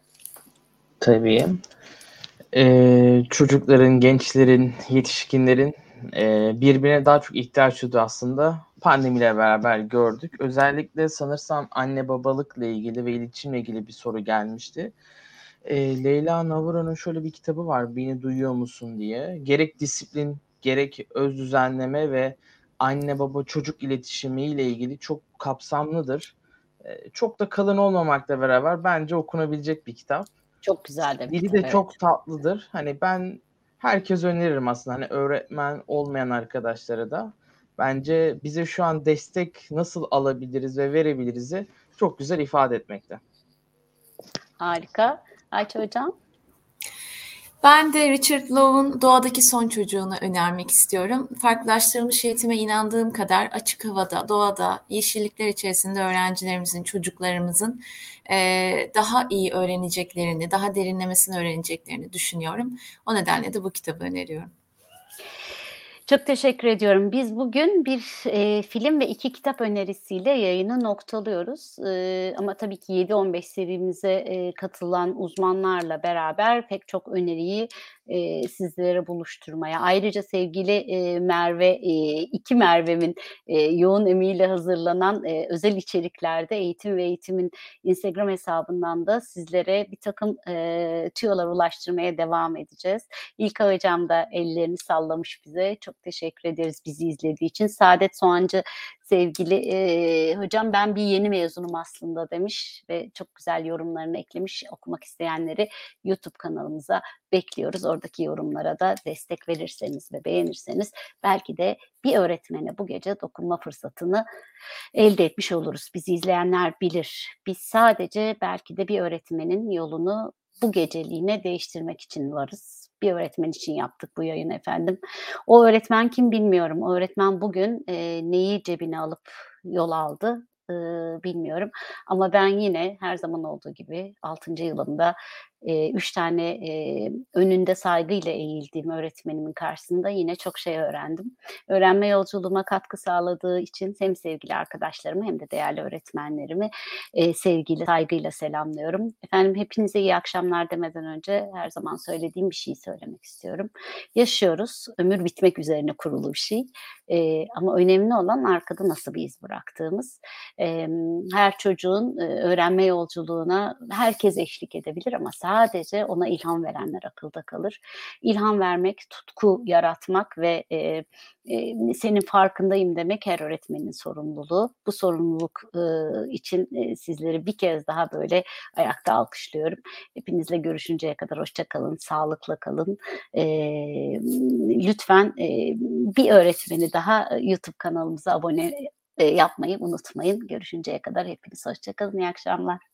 Tabii. Ee, çocukların, gençlerin, yetişkinlerin e, birbirine daha çok ihtiyaç duyduğu aslında pandemiyle beraber gördük. Özellikle sanırsam anne babalıkla ilgili ve iletişimle ilgili bir soru gelmişti. E, Leyla Navarro'nun şöyle bir kitabı var, Beni Duyuyor Musun diye. Gerek disiplin, gerek öz düzenleme ve anne baba çocuk iletişimi ile ilgili çok kapsamlıdır. E, çok da kalın olmamakla beraber bence okunabilecek bir kitap. Çok güzel de bir Dili de evet. çok tatlıdır. Hani ben herkes öneririm aslında. Hani öğretmen olmayan arkadaşlara da. Bence bize şu an destek nasıl alabiliriz ve verebiliriz'i çok güzel ifade etmekte. Harika. Ayça hocam? Ben de Richard Lowe'un Doğadaki Son Çocuğunu önermek istiyorum. Farklılaştırılmış eğitime inandığım kadar açık havada, doğada, yeşillikler içerisinde öğrencilerimizin, çocuklarımızın eee, daha iyi öğreneceklerini, daha derinlemesine öğreneceklerini düşünüyorum. O nedenle de bu kitabı öneriyorum. Çok teşekkür ediyorum. Biz bugün bir e, film ve iki kitap önerisiyle yayını noktalıyoruz. E, ama tabii ki 7-15 serimize e, katılan uzmanlarla beraber pek çok öneriyi e, sizlere buluşturmaya. Ayrıca sevgili e, Merve, e, iki Merve'min e, yoğun emeğiyle hazırlanan e, özel içeriklerde eğitim ve eğitimin Instagram hesabından da sizlere bir takım e, tüyolar ulaştırmaya devam edeceğiz. İlka Hocam da ellerini sallamış bize. Çok teşekkür ederiz bizi izlediği için. Saadet Soğancı sevgili e, hocam ben bir yeni mezunum aslında demiş ve çok güzel yorumlarını eklemiş. Okumak isteyenleri YouTube kanalımıza bekliyoruz. Oradaki yorumlara da destek verirseniz ve beğenirseniz belki de bir öğretmene bu gece dokunma fırsatını elde etmiş oluruz. Bizi izleyenler bilir. Biz sadece belki de bir öğretmenin yolunu bu geceliğine değiştirmek için varız. Bir öğretmen için yaptık bu yayını efendim. O öğretmen kim bilmiyorum. O öğretmen bugün e, neyi cebine alıp yol aldı e, bilmiyorum. Ama ben yine her zaman olduğu gibi 6. yılımda e, üç tane e, önünde saygıyla eğildiğim öğretmenimin karşısında yine çok şey öğrendim. Öğrenme yolculuğuma katkı sağladığı için hem sevgili arkadaşlarımı hem de değerli öğretmenlerimi e, sevgiyle, saygıyla selamlıyorum. Efendim hepinize iyi akşamlar demeden önce her zaman söylediğim bir şey söylemek istiyorum. Yaşıyoruz, ömür bitmek üzerine kurulu bir şey. E, ama önemli olan arkada nasıl bir iz bıraktığımız. E, her çocuğun e, öğrenme yolculuğuna herkes eşlik edebilir ama sadece ona ilham verenler akılda kalır. İlham vermek, tutku yaratmak ve e, e, senin farkındayım demek her öğretmenin sorumluluğu. Bu sorumluluk e, için e, sizleri bir kez daha böyle ayakta alkışlıyorum. Hepinizle görüşünceye kadar hoşça kalın, sağlıkla kalın. E, lütfen e, bir öğretmeni daha YouTube kanalımıza abone e, yapmayı unutmayın. Görüşünceye kadar hepiniz hoşça kalın. İyi akşamlar.